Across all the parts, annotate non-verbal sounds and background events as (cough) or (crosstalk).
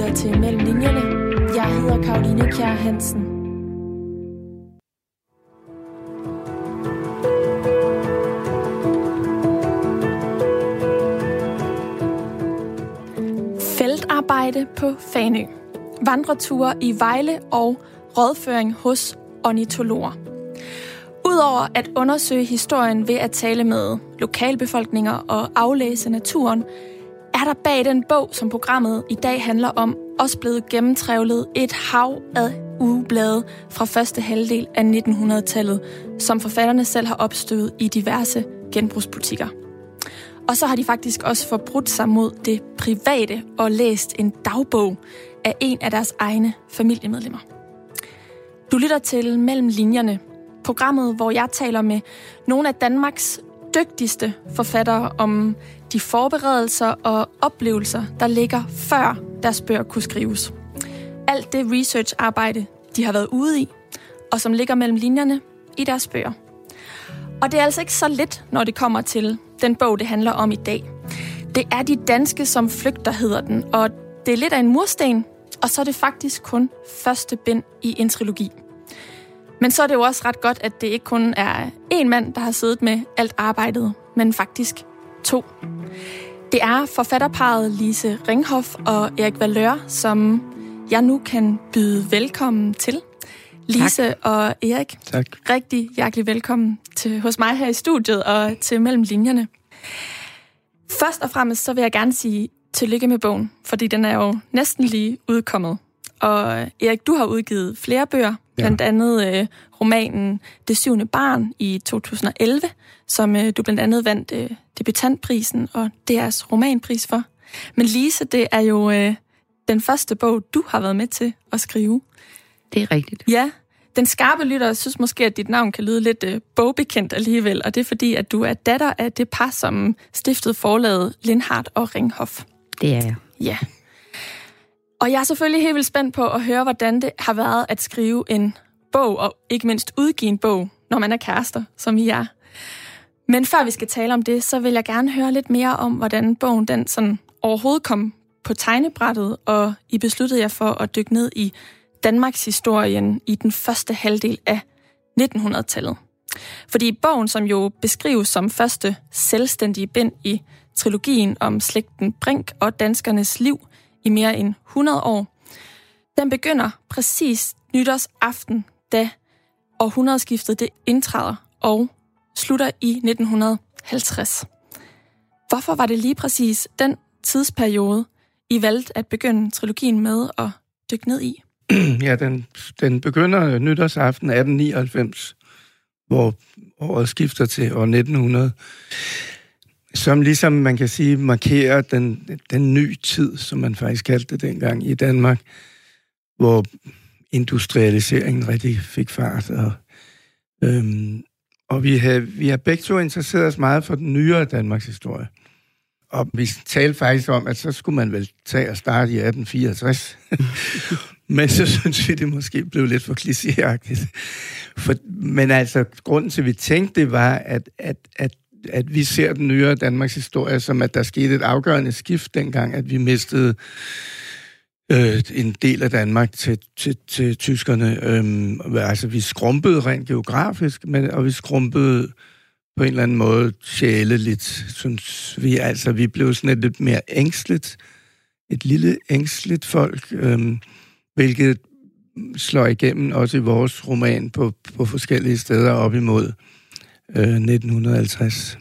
lytter til Mellem Linjerne. Jeg hedder Karoline Kjær Hansen. Feltarbejde på Fanø. Vandreture i Vejle og rådføring hos ornitologer. Udover at undersøge historien ved at tale med lokalbefolkninger og aflæse naturen, er der bag den bog, som programmet i dag handler om, også blevet gennemtrævlet et hav af ugeblade fra første halvdel af 1900-tallet, som forfatterne selv har opstøvet i diverse genbrugsbutikker. Og så har de faktisk også forbrudt sig mod det private og læst en dagbog af en af deres egne familiemedlemmer. Du lytter til Mellem Linjerne, programmet, hvor jeg taler med nogle af Danmarks dygtigste forfattere om de forberedelser og oplevelser, der ligger før deres bøger kunne skrives. Alt det research-arbejde, de har været ude i, og som ligger mellem linjerne i deres bøger. Og det er altså ikke så lidt, når det kommer til den bog, det handler om i dag. Det er de danske, som flygter, hedder den, og det er lidt af en mursten, og så er det faktisk kun første bind i en trilogi. Men så er det jo også ret godt, at det ikke kun er én mand, der har siddet med alt arbejdet, men faktisk to. Det er forfatterparet Lise Ringhoff og Erik Valør, som jeg nu kan byde velkommen til. Lise tak. og Erik, tak. rigtig hjertelig velkommen til hos mig her i studiet og til Mellem Linjerne. Først og fremmest så vil jeg gerne sige tillykke med bogen, fordi den er jo næsten lige udkommet. Og Erik, du har udgivet flere bøger, blandt andet øh, romanen Det syvende barn i 2011, som øh, du blandt andet vandt øh, debutantprisen og deres romanpris for. Men Lise, det er jo øh, den første bog, du har været med til at skrive. Det er rigtigt. Ja, den skarpe lytter synes måske, at dit navn kan lyde lidt øh, bogbekendt alligevel, og det er fordi, at du er datter af det par, som stiftede forlaget Lindhardt og Ringhof. Det er jeg. Ja. Og jeg er selvfølgelig helt vildt spændt på at høre, hvordan det har været at skrive en bog, og ikke mindst udgive en bog, når man er kærester, som I er. Men før vi skal tale om det, så vil jeg gerne høre lidt mere om, hvordan bogen den sådan overhovedet kom på tegnebrættet, og I besluttede jer for at dykke ned i Danmarks historien i den første halvdel af 1900-tallet. Fordi bogen, som jo beskrives som første selvstændige bind i trilogien om slægten Brink og danskernes liv i mere end 100 år, den begynder præcis nytårsaften, da århundredeskiftet det indtræder og slutter i 1950. Hvorfor var det lige præcis den tidsperiode, I valgte at begynde trilogien med at dykke ned i? (clears throat) Ja, den, den begynder nytårsaften 1899, hvor året skifter til år 1900, som ligesom man kan sige markerer den, den nye tid, som man faktisk kaldte det dengang i Danmark, hvor industrialiseringen rigtig fik fart. Og, øhm, og vi har, vi har begge to interesseret os meget for den nyere Danmarks historie. Og vi talte faktisk om, at så skulle man vel tage og starte i 1864. (laughs) Men så synes vi, det måske blev lidt for klichéagtigt. For, men altså, grunden til, at vi tænkte, det var, at, at, at, at vi ser den nyere Danmarks historie som, at der skete et afgørende skift dengang, at vi mistede øh, en del af Danmark til, til, til tyskerne. Øhm, altså, vi skrumpede rent geografisk, men, og vi skrumpede på en eller anden måde sjæleligt, synes vi. Altså, vi blev sådan et lidt mere ængstligt, et lille ængstligt folk, øhm, hvilket slår igennem også i vores roman på, på forskellige steder op imod øh, 1950.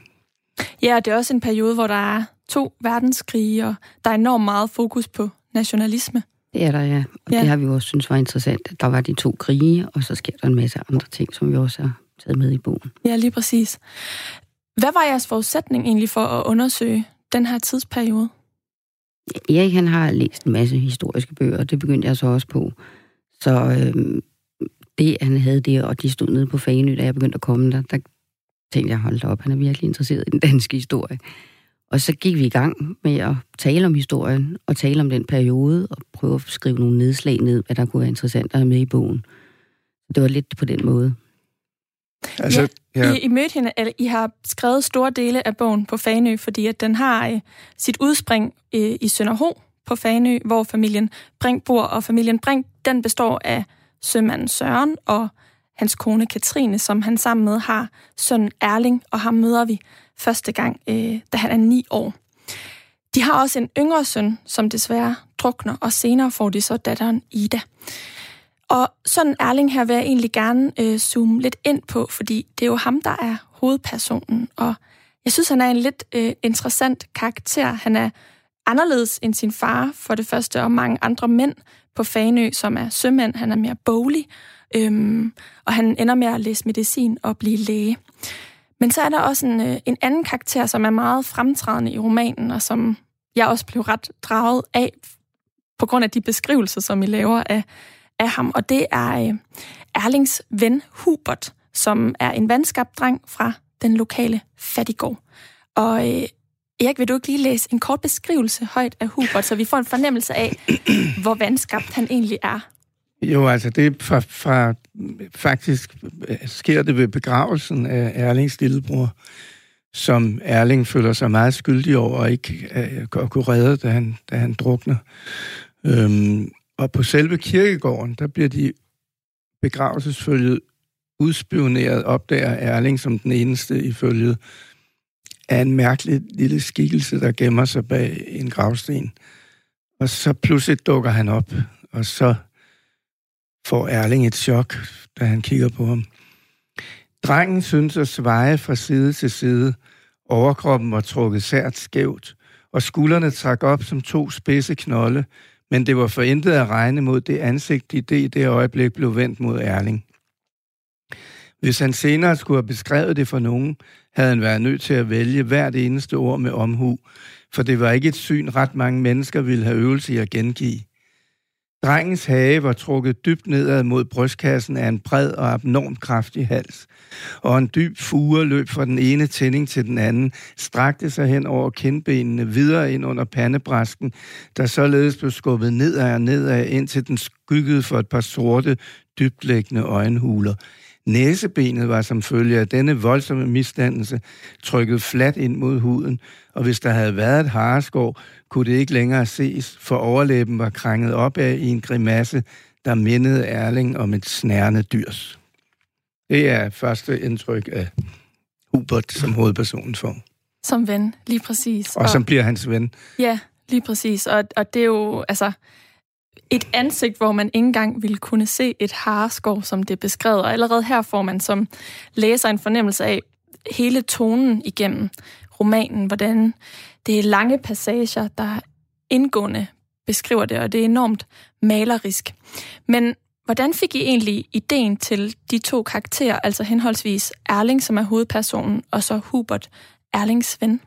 Ja, det er også en periode, hvor der er to verdenskrige, og der er enormt meget fokus på nationalisme. Det er der, ja. Og ja. det har vi også synes var interessant. Der var de to krige, og så sker der en masse andre ting, som vi også har taget med i bogen. Ja, lige præcis. Hvad var jeres forudsætning egentlig for at undersøge den her tidsperiode? Erik han har læst en masse historiske bøger, og det begyndte jeg så også på. Så øhm, det, han havde det, og de stod nede på Fanø, da jeg begyndte at komme der, der tænkte jeg, hold op, han er virkelig interesseret i den danske historie. Og så gik vi i gang med at tale om historien, og tale om den periode, og prøve at skrive nogle nedslag ned, hvad der kunne være interessant at have med i bogen. Det var lidt på den måde. Altså, ja, ja. I, I mødte hende, eller I har skrevet store dele af bogen på Fanø, fordi at den har uh, sit udspring uh, i Sønderho på Fanø, hvor familien Brink bor, og familien Brink, den består af sømanden Søren og hans kone Katrine, som han sammen med har søn Erling, og ham møder vi første gang, øh, da han er ni år. De har også en yngre søn, som desværre drukner, og senere får de så datteren Ida. Og sådan Erling her vil jeg egentlig gerne øh, zoome lidt ind på, fordi det er jo ham, der er hovedpersonen, og jeg synes, han er en lidt øh, interessant karakter. Han er anderledes end sin far, for det første, og mange andre mænd på Fanø, som er sømænd. Han er mere bolig, øhm, og han ender med at læse medicin og blive læge. Men så er der også en, øh, en anden karakter, som er meget fremtrædende i romanen, og som jeg også blev ret draget af, på grund af de beskrivelser, som I laver af, af ham. Og det er øh, Erlings ven Hubert, som er en vandskabt dreng fra den lokale fattigård. Og øh, Erik, vil du ikke lige læse en kort beskrivelse højt af Hubert, så vi får en fornemmelse af, hvor vandskabt han egentlig er? Jo, altså det fra, fra faktisk øh, sker det ved begravelsen af Erlings lillebror, som Erling føler sig meget skyldig over og ikke øh, at kunne redde, da han, da han drukner. Øhm, og på selve kirkegården, der bliver de begravelsesfølget udspioneret, opdager Erling som den eneste i følget af en mærkelig lille skikkelse, der gemmer sig bag en gravsten. Og så pludselig dukker han op, og så får Erling et chok, da han kigger på ham. Drengen synes at sveje fra side til side. Overkroppen var trukket sært skævt, og skuldrene trak op som to spidse knolde, men det var for intet at regne mod det ansigt, de det i det øjeblik blev vendt mod Erling. Hvis han senere skulle have beskrevet det for nogen, havde han været nødt til at vælge hvert eneste ord med omhu, for det var ikke et syn, ret mange mennesker ville have øvelse i at gengive. Drengens hage var trukket dybt nedad mod brystkassen af en bred og abnormt kraftig hals, og en dyb fure løb fra den ene tænding til den anden, strakte sig hen over kindbenene, videre ind under pandebræsken, der således blev skubbet nedad og nedad, indtil den skyggede for et par sorte, dybtlæggende øjenhuler. Næsebenet var som følge af denne voldsomme misdannelse trykket fladt ind mod huden, og hvis der havde været et hareskår, kunne det ikke længere ses, for overlæben var krænget op af i en grimasse, der mindede Erling om et snærende dyrs. Det er første indtryk af Hubert som hovedpersonen får. Som ven, lige præcis. Og, og som bliver hans ven. Ja, lige præcis. Og, og det er jo, altså, et ansigt, hvor man ikke engang ville kunne se et hareskov, som det er beskrevet. Og allerede her får man som læser en fornemmelse af hele tonen igennem romanen, hvordan det er lange passager, der indgående beskriver det, og det er enormt malerisk. Men hvordan fik I egentlig ideen til de to karakterer, altså henholdsvis Erling, som er hovedpersonen, og så Hubert, Erlings ven?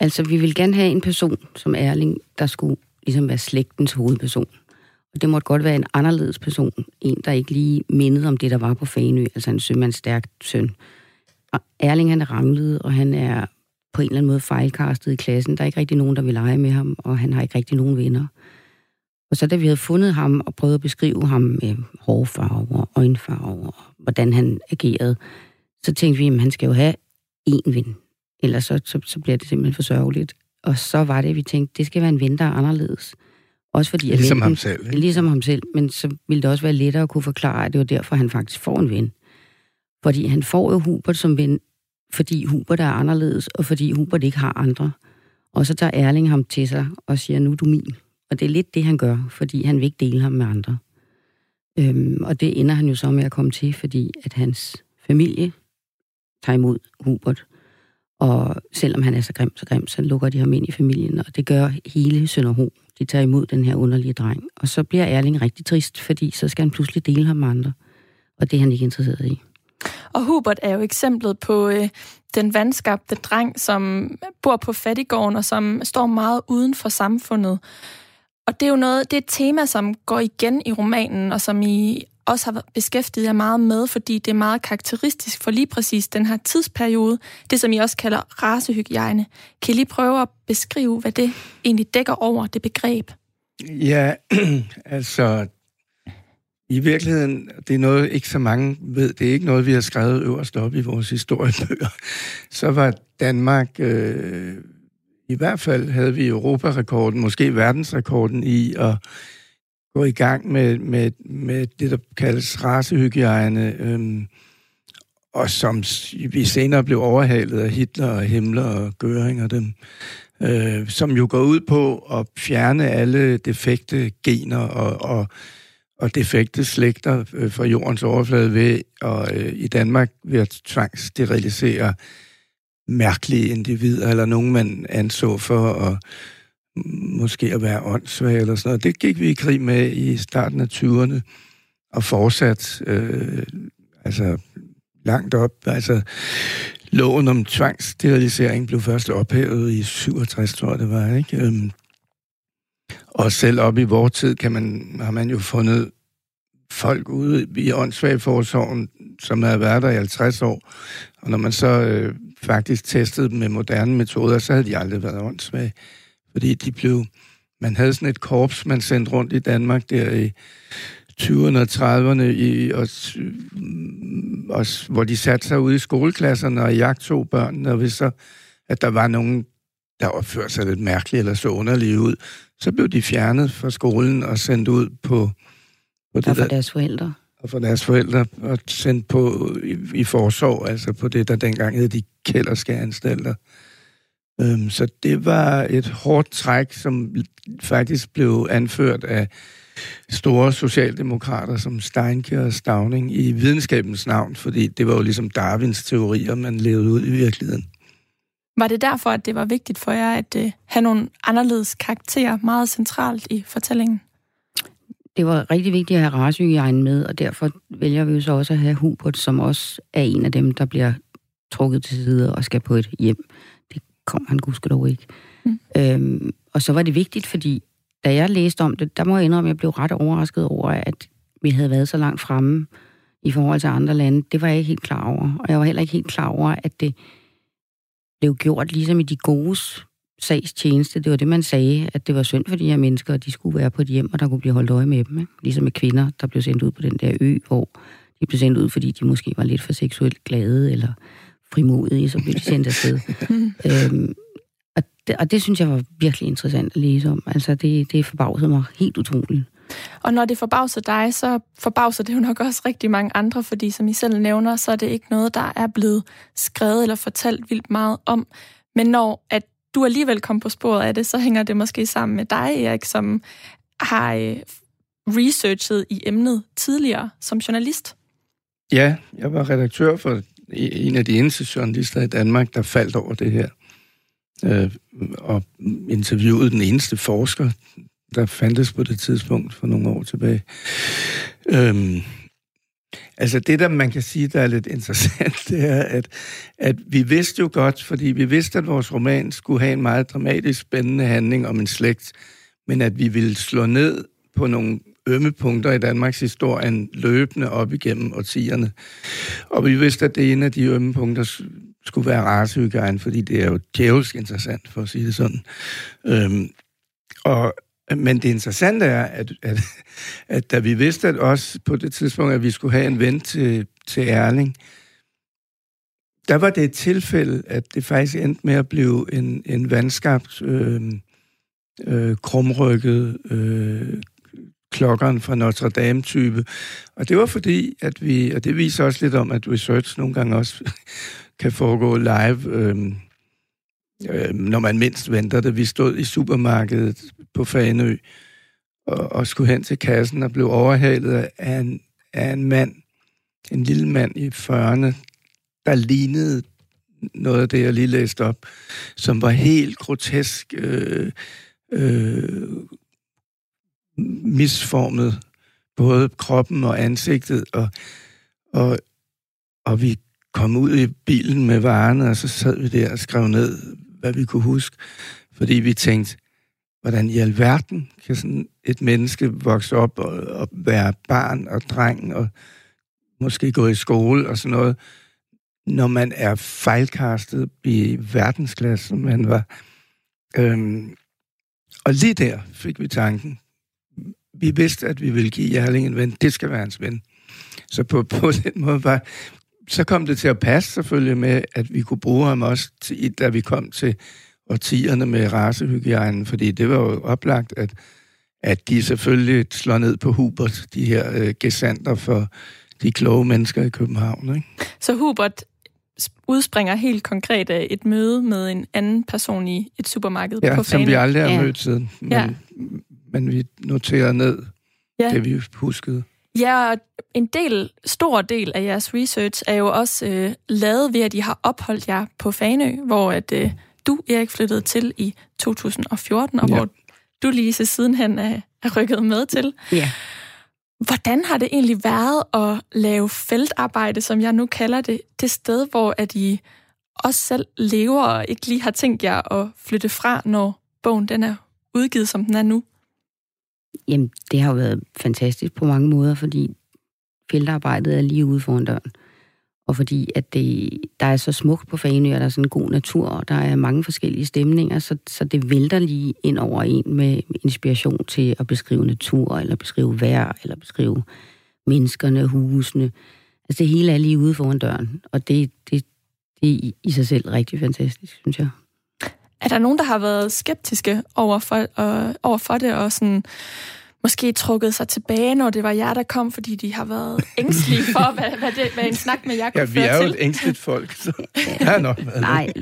Altså, vi vil gerne have en person som Erling, der skulle ligesom være slægtens hovedperson. Og det måtte godt være en anderledes person. En, der ikke lige mindede om det, der var på Faneø, altså en sømandsstærk søn. Og Erling, han er ranglet, og han er på en eller anden måde fejlkastet i klassen. Der er ikke rigtig nogen, der vil lege med ham, og han har ikke rigtig nogen venner. Og så da vi havde fundet ham og prøvet at beskrive ham med hårfarver, øjenfarver, hvordan han agerede, så tænkte vi, at han skal jo have én ven. Ellers så, så, så bliver det simpelthen for sørgeligt. Og så var det, at vi tænkte, det skal være en ven, der er anderledes. Også fordi, at ligesom ham selv. Ikke? Ligesom ham selv, men så ville det også være lettere at kunne forklare, at det var derfor, han faktisk får en ven. Fordi han får jo Hubert som ven, fordi Hubert er anderledes, og fordi Hubert ikke har andre. Og så tager Erling ham til sig og siger, nu er du min. Og det er lidt det, han gør, fordi han vil ikke dele ham med andre. Øhm, og det ender han jo så med at komme til, fordi at hans familie tager imod Hubert. Og selvom han er så grim, så grim, så lukker de ham ind i familien, og det gør hele Sønderho. De tager imod den her underlige dreng. Og så bliver Erling rigtig trist, fordi så skal han pludselig dele ham med andre. Og det er han ikke interesseret i. Og Hubert er jo eksemplet på øh, den vandskabte dreng, som bor på fattigården og som står meget uden for samfundet. Og det er jo noget, det er et tema, som går igen i romanen, og som I også har beskæftiget jer meget med, fordi det er meget karakteristisk for lige præcis den her tidsperiode, det som I også kalder racehygiejne. Kan I lige prøve at beskrive, hvad det egentlig dækker over, det begreb? Ja, (clears throat) altså, i virkeligheden, det er noget, ikke så mange ved, det er ikke noget, vi har skrevet øverst op i vores historiebøger. Så var Danmark øh, i hvert fald havde vi Europarekorden, måske verdensrekorden i at gå i gang med, med, med det, der kaldes racehygiejne, øh, og som vi senere blev overhalet af Hitler og Himmler og Göring og dem, øh, som jo går ud på at fjerne alle defekte gener og, og, og defekte slægter øh, fra jordens overflade ved, og øh, i Danmark ved at tvangssterilisere mærkelige individer, eller nogen, man anså for at måske at være åndssvag eller sådan noget. Det gik vi i krig med i starten af 20'erne, og fortsat øh, altså langt op. Altså, loven om tvangssterilisering blev først ophævet i 67, tror jeg det var, ikke? Øhm, og selv op i vores tid kan man, har man jo fundet folk ude i åndssvagforsorgen, som havde været der i 50 år. Og når man så øh, faktisk testede dem med moderne metoder, så havde de aldrig været åndssvage. Fordi de blev... Man havde sådan et korps, man sendte rundt i Danmark der i 20'erne og 30'erne, i, og, mm, og, hvor de satte sig ude i skoleklasserne og jagtog børnene, og hvis så, at der var nogen, der opførte sig lidt mærkeligt eller så underlige ud, så blev de fjernet fra skolen og sendt ud på... på det og for der, deres forældre. Og for deres forældre, og sendt på i, i forsorg, altså på det, der dengang hed de kælderske anstalter. Øhm, så det var et hårdt træk, som faktisk blev anført af store socialdemokrater som Steinke og Stavning i videnskabens navn, fordi det var jo ligesom Darwins teorier, man levede ud i virkeligheden. Var det derfor, at det var vigtigt for jer at uh, have nogle anderledes karakterer meget centralt i fortællingen? Det var rigtig vigtigt at have racehygiejnen med, og derfor vælger vi jo så også at have Hubert, som også er en af dem, der bliver trukket til side og skal på et hjem. Det kom han dog ikke. Mm. Øhm, og så var det vigtigt, fordi da jeg læste om det, der må jeg indrømme, at jeg blev ret overrasket over, at vi havde været så langt fremme i forhold til andre lande. Det var jeg ikke helt klar over. Og jeg var heller ikke helt klar over, at det blev gjort ligesom i de gode sagstjeneste. Det var det, man sagde, at det var synd for de her mennesker, at de skulle være på et hjem, og der kunne blive holdt øje med dem. Ikke? Ligesom med kvinder, der blev sendt ud på den der ø, hvor de blev sendt ud, fordi de måske var lidt for seksuelt glade, eller frimodige, så blev de sendt afsted. (laughs) øhm, og, det, og det synes jeg var virkelig interessant at læse om. Altså, det, det forbavsede mig helt utroligt. Og når det forbavser dig, så forbavser det jo nok også rigtig mange andre, fordi som I selv nævner, så er det ikke noget, der er blevet skrevet eller fortalt vildt meget om. Men når at du alligevel kom på sporet af det, så hænger det måske sammen med dig, Erik, som har øh, researchet i emnet tidligere som journalist. Ja, jeg var redaktør for en af de eneste journalister i Danmark, der faldt over det her. Øh, og interviewede den eneste forsker, der fandtes på det tidspunkt for nogle år tilbage. Øhm, altså det, der man kan sige, der er lidt interessant, (laughs) det er, at, at vi vidste jo godt, fordi vi vidste, at vores roman skulle have en meget dramatisk spændende handling om en slægt, men at vi ville slå ned på nogle ømme punkter i Danmarks historie løbende op igennem årtierne. Og vi vidste, at det er en af de ømme punkter skulle være racehygiejne, fordi det er jo djævelsk interessant, for at sige det sådan. Øhm, og, men det interessante er, at, at, at da vi vidste at også på det tidspunkt, at vi skulle have en ven til, til Erling, der var det et tilfælde, at det faktisk endte med at blive en, en vandskabt, øh, øh, krumrykket øh, klokkeren fra Notre Dame-type. Og det var fordi, at vi, og det viser også lidt om, at research nogle gange også kan foregå live, øh, øh, når man mindst venter det. Vi stod i supermarkedet på Faneø og, og skulle hen til kassen og blev overhalet af en, af en mand, en lille mand i 40'erne, der lignede noget af det, jeg lige læste op, som var helt grotesk øh, øh, misformet, både kroppen og ansigtet, og, og, og vi kom ud i bilen med varerne, og så sad vi der og skrev ned, hvad vi kunne huske, fordi vi tænkte, hvordan i alverden kan sådan et menneske vokse op og, og være barn og dreng og måske gå i skole og sådan noget, når man er fejlkastet i verdensklasse, som man var. Øhm, og lige der fik vi tanken. Vi vidste, at vi ville give Erling en ven. Det skal være hans ven. Så på, på den måde var... Så kom det til at passe selvfølgelig med, at vi kunne bruge ham også, til, da vi kom til årtierne med racehygiejnen, fordi det var jo oplagt, at, at de selvfølgelig slår ned på Hubert, de her øh, gesanter for de kloge mennesker i København. Ikke? Så Hubert udspringer helt konkret af et møde med en anden person i et supermarked ja, på som vi aldrig har ja. mødt siden. Men, ja. men vi noterer ned ja. det, vi huskede. Ja, en del, stor del af jeres research er jo også øh, lavet ved, at I har opholdt jer på Fanø, hvor at, øh, du, Erik, flyttede til i 2014, og ja. hvor du, Lise, sidenhen er, er rykket med til. Ja. Hvordan har det egentlig været at lave feltarbejde, som jeg nu kalder det, det sted, hvor at I også selv lever og ikke lige har tænkt jer at flytte fra, når bogen den er udgivet, som den er nu? Jamen, det har jo været fantastisk på mange måder, fordi feltarbejdet er lige ude foran døren. Og fordi at det, der er så smukt på Fanø, og der er sådan en god natur, og der er mange forskellige stemninger, så, så det vælter lige ind over en med inspiration til at beskrive natur, eller beskrive vejr, eller beskrive menneskerne, husene. Altså det hele er lige ude foran døren, og det, det, det er i sig selv rigtig fantastisk, synes jeg. Er der nogen, der har været skeptiske over for, øh, over for det, og sådan måske trukket sig tilbage, når det var jer, der kom, fordi de har været (laughs) ængstlige for, hvad, hvad, det, hvad en snak med jer kunne Ja, vi er jo et ængstligt folk, så (laughs) er nok været Nej,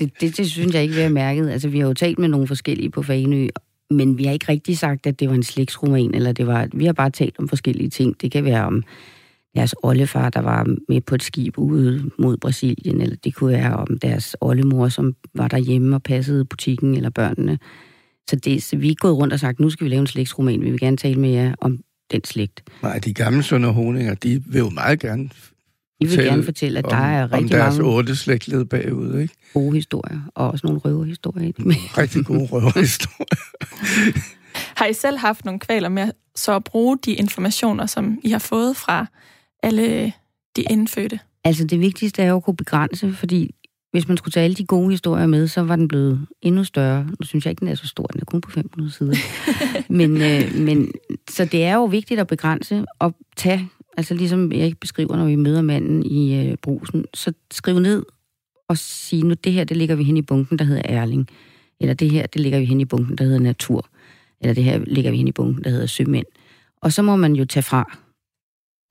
det, det, det synes jeg ikke, vi har mærket. Altså, vi har jo talt med nogle forskellige på Fanø, men vi har ikke rigtig sagt, at det var en slægtsroman, eller det var... Vi har bare talt om forskellige ting. Det kan være om deres oldefar, der var med på et skib ude mod Brasilien, eller det kunne være om deres oldemor, som var derhjemme og passede butikken eller børnene. Så, det, så vi er gået rundt og sagt, nu skal vi lave en slægtsroman, vi vil gerne tale med jer om den slægt. Nej, de gamle sønner honinger, de vil jo meget gerne de vil gerne fortælle, at der er rigtig om deres mange otte slægtled bagud, ikke? gode historier, og også nogle røverhistorier. rigtig gode røverhistorier. (laughs) har I selv haft nogle kvaler med så at bruge de informationer, som I har fået fra alle de indfødte? Altså det vigtigste er jo at kunne begrænse, fordi hvis man skulle tage alle de gode historier med, så var den blevet endnu større. Nu synes jeg ikke, den er så stor, den er kun på 500 sider. (laughs) men, øh, men, så det er jo vigtigt at begrænse og tage, altså ligesom jeg beskriver, når vi møder manden i øh, brusen, så skriv ned og sige, nu det her, det ligger vi hen i bunken, der hedder Erling. Eller det her, det ligger vi hen i bunken, der hedder Natur. Eller det her ligger vi hen i bunken, der hedder Sømænd. Og så må man jo tage fra.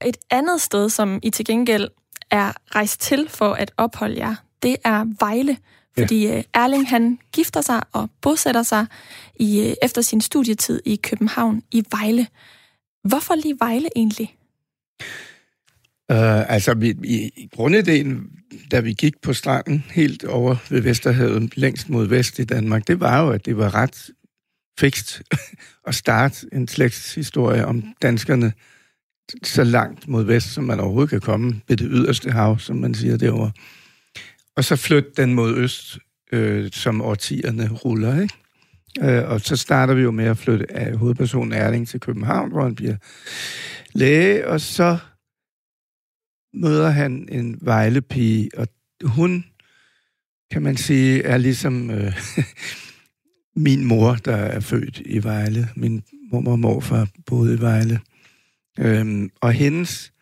Et andet sted, som I til gengæld er rejst til for at opholde jer, det er Vejle. Fordi ja. Øh, Erling han gifter sig og bosætter sig i, øh, efter sin studietid i København i Vejle. Hvorfor lige Vejle egentlig? Uh, altså, vi, i, i grundideen, da vi gik på stranden helt over ved Vesterhavet, længst mod vest i Danmark, det var jo, at det var ret fikst (laughs) at starte en slægtshistorie om danskerne så langt mod vest, som man overhovedet kan komme ved det yderste hav, som man siger derovre og så flytte den mod øst, øh, som årtierne ruller, ikke? Øh, og så starter vi jo med at flytte af hovedpersonen Erling til København, hvor han bliver læge, og så møder han en vejlepige, og hun, kan man sige, er ligesom øh, (laughs) min mor, der er født i Vejle. Min mor og morfar boede i Vejle. Øhm, og hendes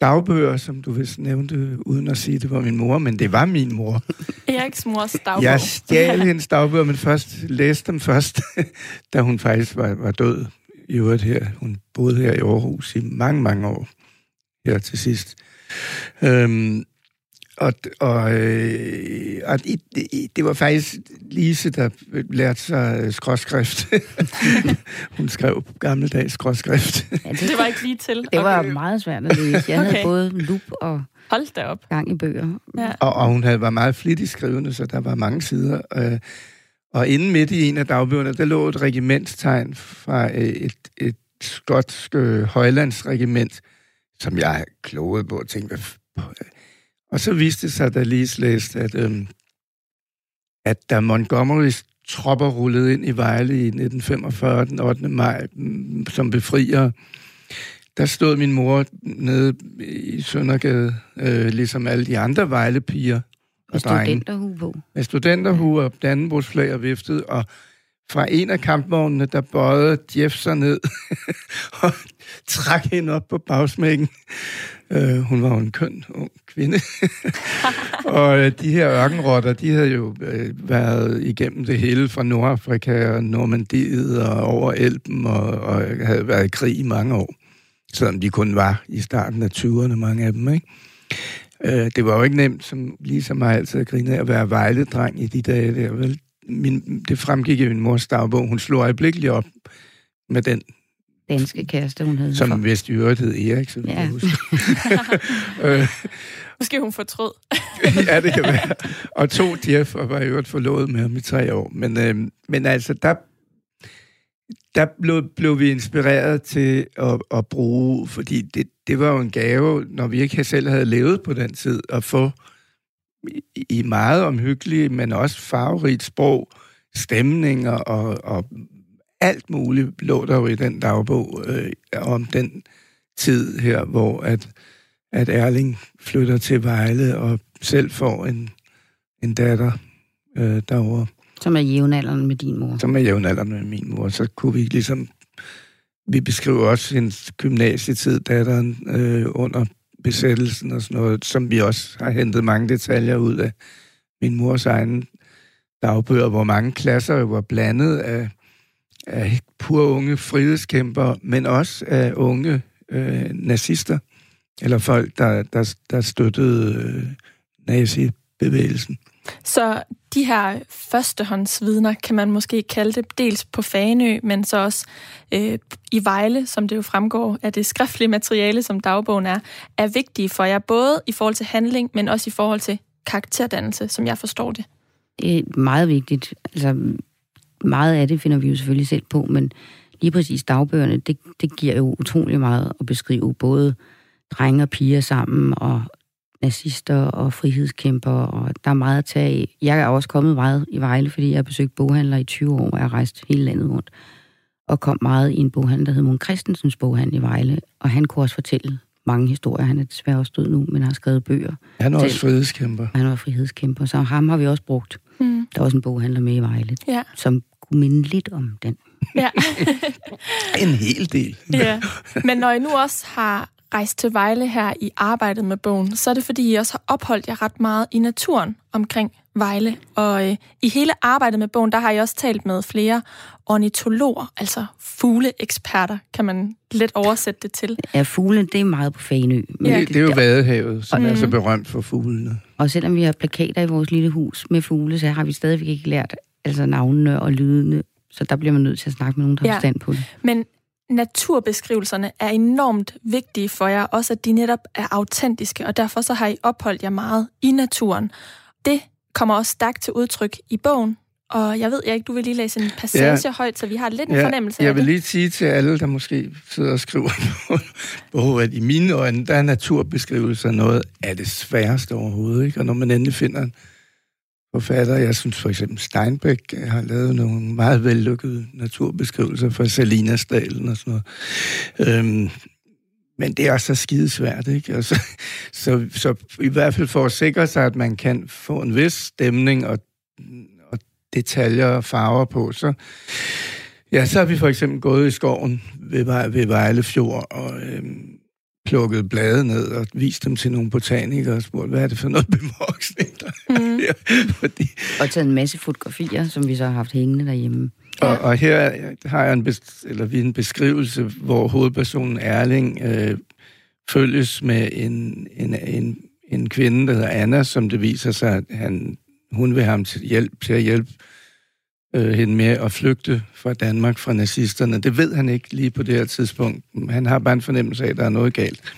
dagbøger, som du vist nævnte, uden at sige, det var min mor, men det var min mor. (laughs) Eriks mors dagbog. Jeg stjal (laughs) hendes dagbøger, men først læste dem først, (laughs) da hun faktisk var, var død i øvrigt her. Hun boede her i Aarhus i mange, mange år her til sidst. Øhm, og, og, øh, og det, det var faktisk Lise, der lærte sig skråskrift. (laughs) Hun skrev gammeldags skråskrift. ja, det, det var ikke lige til. Det var okay. meget svært at læse. Jeg okay. havde både lup og Hold da op. gang i bøger. Ja. Og, og hun havde, var meget flittig skrivende, så der var mange sider. Øh, og inden midt i en af dagbøgerne, der lå et regimentstegn fra et, et skotsk øh, højlandsregiment, som jeg klogede på og tænkte, og så viste det sig, da lige læste, at, øhm, at da Montgomerys tropper rullede ind i Vejle i 1945, den 8. maj, mm, som befrier, der stod min mor nede i Søndergade, øh, ligesom alle de andre Vejlepiger og Med studenterhue på. Med studenterhue og Dannebrogsflag og viftet, og fra en af kampvognene, der bøjede Jeff sig ned (laughs) og trak hende op på bagsmækken. Uh, hun var jo en køn ung kvinde. (laughs) og uh, de her ørkenrotter, de havde jo uh, været igennem det hele fra Nordafrika og Normandiet og over Elben og, og havde været i krig i mange år. Selvom de kun var i starten af 20'erne, mange af dem, ikke? Uh, det var jo ikke nemt, som ligesom mig altid at grine, at være vejledreng i de dage der, vel? Min, det fremgik i min mors dagbog. Hun slog øjeblikkeligt op med den danske kæreste, hun havde. Som vist i øvrigt hed Erik, så ja. (laughs) øh. Måske hun fortrød. (laughs) ja, det kan være. Og to Jeff, og var i øvrigt forlovet med ham i tre år. Men, øh, men altså, der, der blev, blev vi inspireret til at, at bruge, fordi det, det var jo en gave, når vi ikke selv havde levet på den tid, at få i meget omhyggelige, men også farverigt sprog, stemninger og, og alt muligt lå der jo i den dagbog øh, om den tid her, hvor at, at Erling flytter til Vejle og selv får en, en datter øh, derovre. Som er jævnaldrende med din mor. Som er jævnaldrende med min mor. Så kunne vi ligesom... Vi beskriver også en gymnasietid, datteren, øh, under besættelsen og sådan noget, som vi også har hentet mange detaljer ud af min mors egen dagbøger, hvor mange klasser var blandet af af pur unge frihedskæmper, men også af unge øh, nazister, eller folk, der, der, der støttede øh, nazi-bevægelsen. Så de her førstehåndsvidner, kan man måske kalde det, dels på Fanø, men så også øh, i Vejle, som det jo fremgår af det skriftlige materiale, som dagbogen er, er vigtige for jer, både i forhold til handling, men også i forhold til karakterdannelse, som jeg forstår det. Det er meget vigtigt. Altså, meget af det finder vi jo selvfølgelig selv på, men lige præcis dagbøgerne, det, det giver jo utrolig meget at beskrive både drenge og piger sammen, og nazister og frihedskæmper, og der er meget at tage af. Jeg er også kommet meget i Vejle, fordi jeg har besøgt boghandler i 20 år, og jeg har rejst hele landet rundt, og kom meget i en boghandel, der hed Mon Christensens boghandel i Vejle, og han kunne også fortælle mange historier. Han er desværre også død nu, men har skrevet bøger. Han er også frihedskæmper. Han var frihedskæmper, så ham har vi også brugt. Mm. Der er også en boghandler med i Vejle, ja. som kunne minde lidt om den. Ja. (laughs) en hel del. ja. Men når I nu også har rejst til Vejle her i arbejdet med bogen, så er det fordi, I også har opholdt jer ret meget i naturen omkring Vejle. Og øh, i hele arbejdet med bogen, der har I også talt med flere ornitologer, altså fugleeksperter, kan man let oversætte det til. Ja, fugle, det er meget på Fanø. Men ja, det, det er jo Vadehavet, som mm. er så berømt for fuglene. Og selvom vi har plakater i vores lille hus med fugle, så har vi stadigvæk ikke lært altså navnene og lydene, så der bliver man nødt til at snakke med nogen, der ja. har forstand på det. Men naturbeskrivelserne er enormt vigtige for jer, også at de netop er autentiske, og derfor så har I opholdt jer meget i naturen. Det kommer også stærkt til udtryk i bogen, og jeg ved, jeg ikke, du vil lige læse en passage ja. højt, så vi har lidt en ja, fornemmelse jeg af det. Jeg vil lige sige til alle, der måske sidder og skriver (laughs) på, at i mine øjne, der er naturbeskrivelser noget af det sværeste overhovedet. Ikke? Og når man endelig finder en forfatter. Jeg synes for eksempel Steinbeck har lavet nogle meget vellykkede naturbeskrivelser fra Salinasdalen og sådan noget. Øhm, men det er også så skidesvært, ikke? Og så, så, så i hvert fald for at sikre sig, at man kan få en vis stemning og, og detaljer og farver på, så, ja, så har vi for eksempel gået i skoven ved, ved Vejle Fjord og øhm, plukket blade ned og vist dem til nogle botanikere og spurgt, hvad er det for noget bevoksning, der mm. her? (laughs) Fordi... Og taget en masse fotografier, som vi så har haft hængende derhjemme. Og, og her har jeg en, bes, eller vi en beskrivelse, hvor hovedpersonen Erling øh, følges med en, en, en, en kvinde, der hedder Anna, som det viser sig, at han, hun vil have ham til, hjælp, til at hjælpe øh, hende med at flygte fra Danmark, fra nazisterne. Det ved han ikke lige på det her tidspunkt. Han har bare en fornemmelse af, at der er noget galt.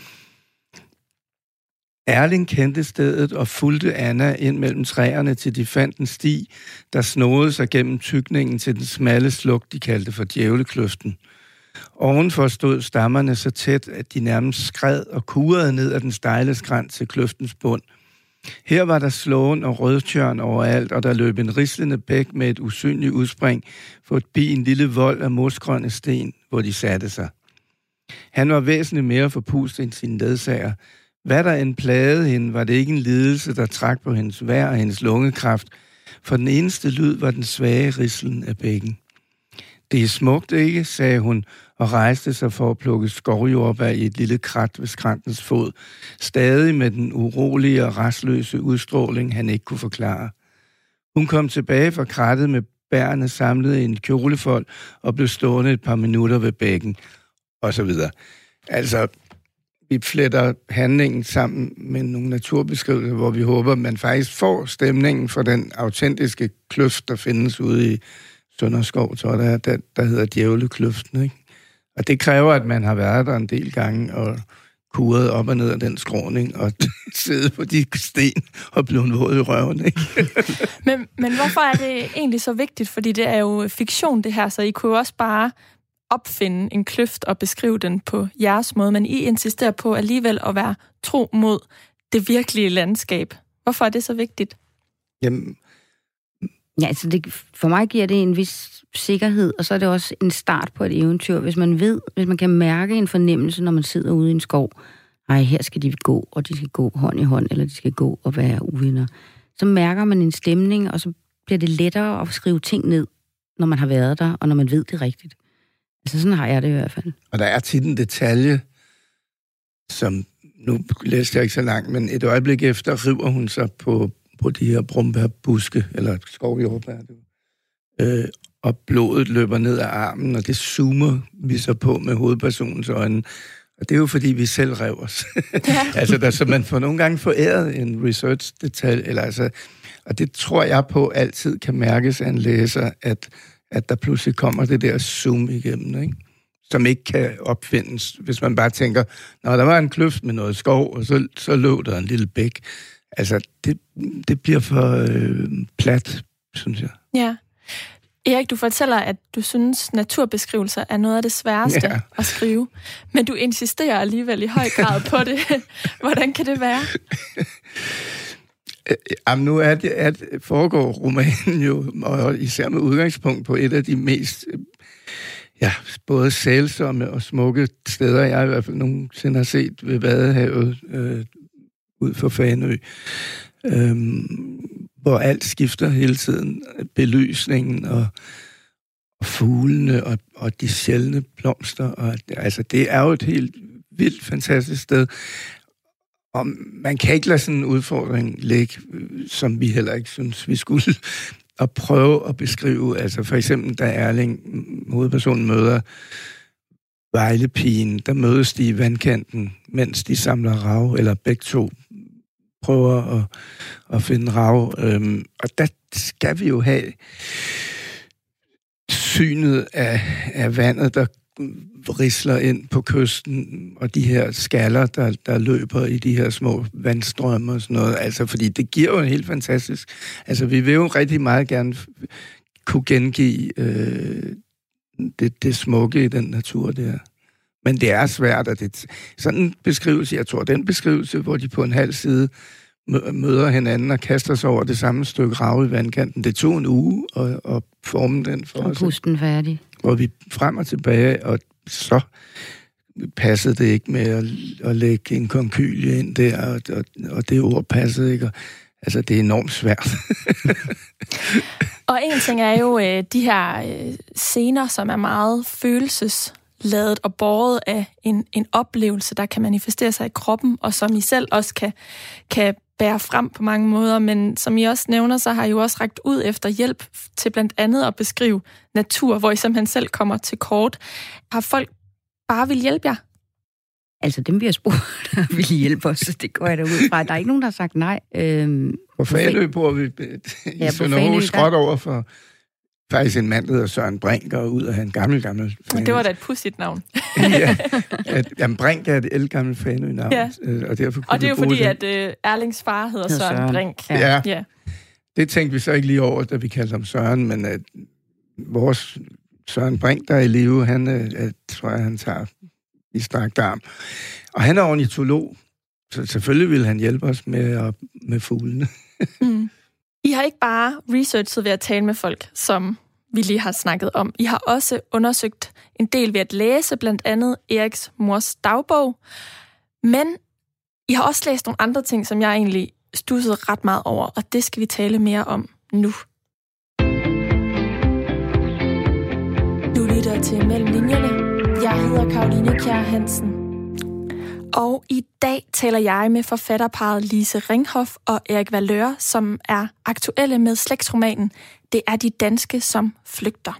Erling kendte stedet og fulgte Anna ind mellem træerne, til de fandt en sti, der snodede sig gennem tykningen til den smalle sluk, de kaldte for djævlekløften. Ovenfor stod stammerne så tæt, at de nærmest skred og kurede ned ad den stejle skrænt til kløftens bund – her var der slåen og rødtjørn overalt, og der løb en rislende bæk med et usynligt udspring forbi en lille vold af mosgrønne sten, hvor de satte sig. Han var væsentligt mere forpust end sine ledsager. Hvad der end plagede hende, var det ikke en lidelse, der trak på hendes vær og hendes lungekraft, for den eneste lyd var den svage rislen af bækken det er smukt, ikke, sagde hun, og rejste sig for at plukke skovjordbær i et lille krat ved skrantens fod, stadig med den urolige og restløse udstråling, han ikke kunne forklare. Hun kom tilbage fra krattet med bærene samlet i en kjolefold og blev stående et par minutter ved bækken, og så videre. Altså, vi fletter handlingen sammen med nogle naturbeskrivelser, hvor vi håber, at man faktisk får stemningen for den autentiske kløft, der findes ude i Sønderskov, tror jeg, der, der hedder Djævlekløften. Ikke? Og det kræver, at man har været der en del gange og kuret op og ned af den skråning og (laughs) siddet på de sten og blevet våd i røven. Ikke? (laughs) men, men hvorfor er det egentlig så vigtigt? Fordi det er jo fiktion, det her, så I kunne jo også bare opfinde en kløft og beskrive den på jeres måde, men I insisterer på alligevel at være tro mod det virkelige landskab. Hvorfor er det så vigtigt? Jamen, Ja, altså det, for mig giver det en vis sikkerhed, og så er det også en start på et eventyr. Hvis man ved, hvis man kan mærke en fornemmelse, når man sidder ude i en skov, ej, her skal de gå, og de skal gå hånd i hånd, eller de skal gå og være uvenner, så mærker man en stemning, og så bliver det lettere at skrive ting ned, når man har været der, og når man ved det rigtigt. Altså sådan har jeg det i hvert fald. Og der er tit en detalje, som nu læste jeg ikke så langt, men et øjeblik efter river hun sig på, på de her brumbærbuske, eller skovjordbær, øh, og blodet løber ned ad armen, og det zoomer vi så på med hovedpersonens øjne. Og det er jo fordi, vi selv rev os. Ja. (laughs) altså, der, så man får nogle gange foræret en research-detalje, eller altså, og det tror jeg på altid kan mærkes af en læser, at, at der pludselig kommer det der zoom igennem, ikke? som ikke kan opfindes, hvis man bare tænker, når der var en kløft med noget skov, og så, så lå der en lille bæk. Altså, det, det bliver for øh, plat, synes jeg. Ja. Erik, du fortæller, at du synes, naturbeskrivelser er noget af det sværeste ja. at skrive. Men du insisterer alligevel i høj grad på det. (laughs) Hvordan kan det være? Jamen, nu er det, at foregår romanen jo, og især med udgangspunkt på et af de mest ja, både sælsomme og smukke steder, jeg i hvert fald nogensinde har set ved Vadehavet øh, ud for Fanø, øhm, hvor alt skifter hele tiden. Belysningen og, og fuglene og, og de sjældne blomster. Og, altså, det er jo et helt vildt fantastisk sted. Og man kan ikke lade sådan en udfordring ligge, som vi heller ikke synes, vi skulle at prøve at beskrive, altså for eksempel, da Erling, hovedpersonen, møder Vejlepigen, der mødes de i vandkanten, mens de samler rav, eller begge to prøver at, at finde rav. Øhm, og der skal vi jo have synet af, af vandet, der risler ind på kysten, og de her skaller, der, der løber i de her små vandstrømme og sådan noget. Altså, fordi det giver jo en helt fantastisk... Altså, vi vil jo rigtig meget gerne kunne gengive øh, det, det smukke i den natur der. Men det er svært, at det sådan en beskrivelse, jeg tror, den beskrivelse, hvor de på en halv side møder hinanden og kaster sig over det samme stykke rav i vandkanten. Det tog en uge at, at forme den for og os. Og den færdig. Og vi frem og tilbage, og så passede det ikke med at, at lægge en konkylie ind der, og, og, og det ord passede ikke. Og, altså, det er enormt svært. (laughs) og en ting er jo øh, de her øh, scener, som er meget følelsesladet og båret af en, en oplevelse, der kan manifestere sig i kroppen, og som I selv også kan, kan bære frem på mange måder, men som I også nævner, så har I jo også rækket ud efter hjælp til blandt andet at beskrive natur, hvor I simpelthen selv kommer til kort. Har folk bare vil hjælpe jer? Altså dem, vi har spurgt, (laughs) vil hjælpe os. Det går jeg da ud fra. Der er ikke nogen, der har sagt nej. Øhm, på Fanø bor vi i ja, Sønderhus skråt over for faktisk en mand, der hedder Søren Brink, og ud af en gammel, gammel fan. Det var da et pudsigt navn. ja, at, jamen, Brink er et elgammelt fanø-navn. Ja. Øh, og, derfor og det er jo fordi, det. at uh, Erlings far hedder Søren, Søren Brink. Ja. ja. ja. Det tænkte vi så ikke lige over, da vi kaldte ham Søren, men at vores Søren Brink, der er i live, han at, tror jeg, han tager i strakt arm. Og han er ornitolog, så selvfølgelig vil han hjælpe os med, med fuglene. mm. I har ikke bare researchet ved at tale med folk, som vi lige har snakket om. I har også undersøgt en del ved at læse blandt andet Eriks mors dagbog. Men I har også læst nogle andre ting, som jeg egentlig stussede ret meget over, og det skal vi tale mere om nu. Du lytter til Mellem Linjerne. Jeg hedder Karoline Kjær Hansen. Og i dag taler jeg med forfatterparet Lise Ringhoff og Erik Valør, som er aktuelle med slægtsromanen Det er de danske, som flygter.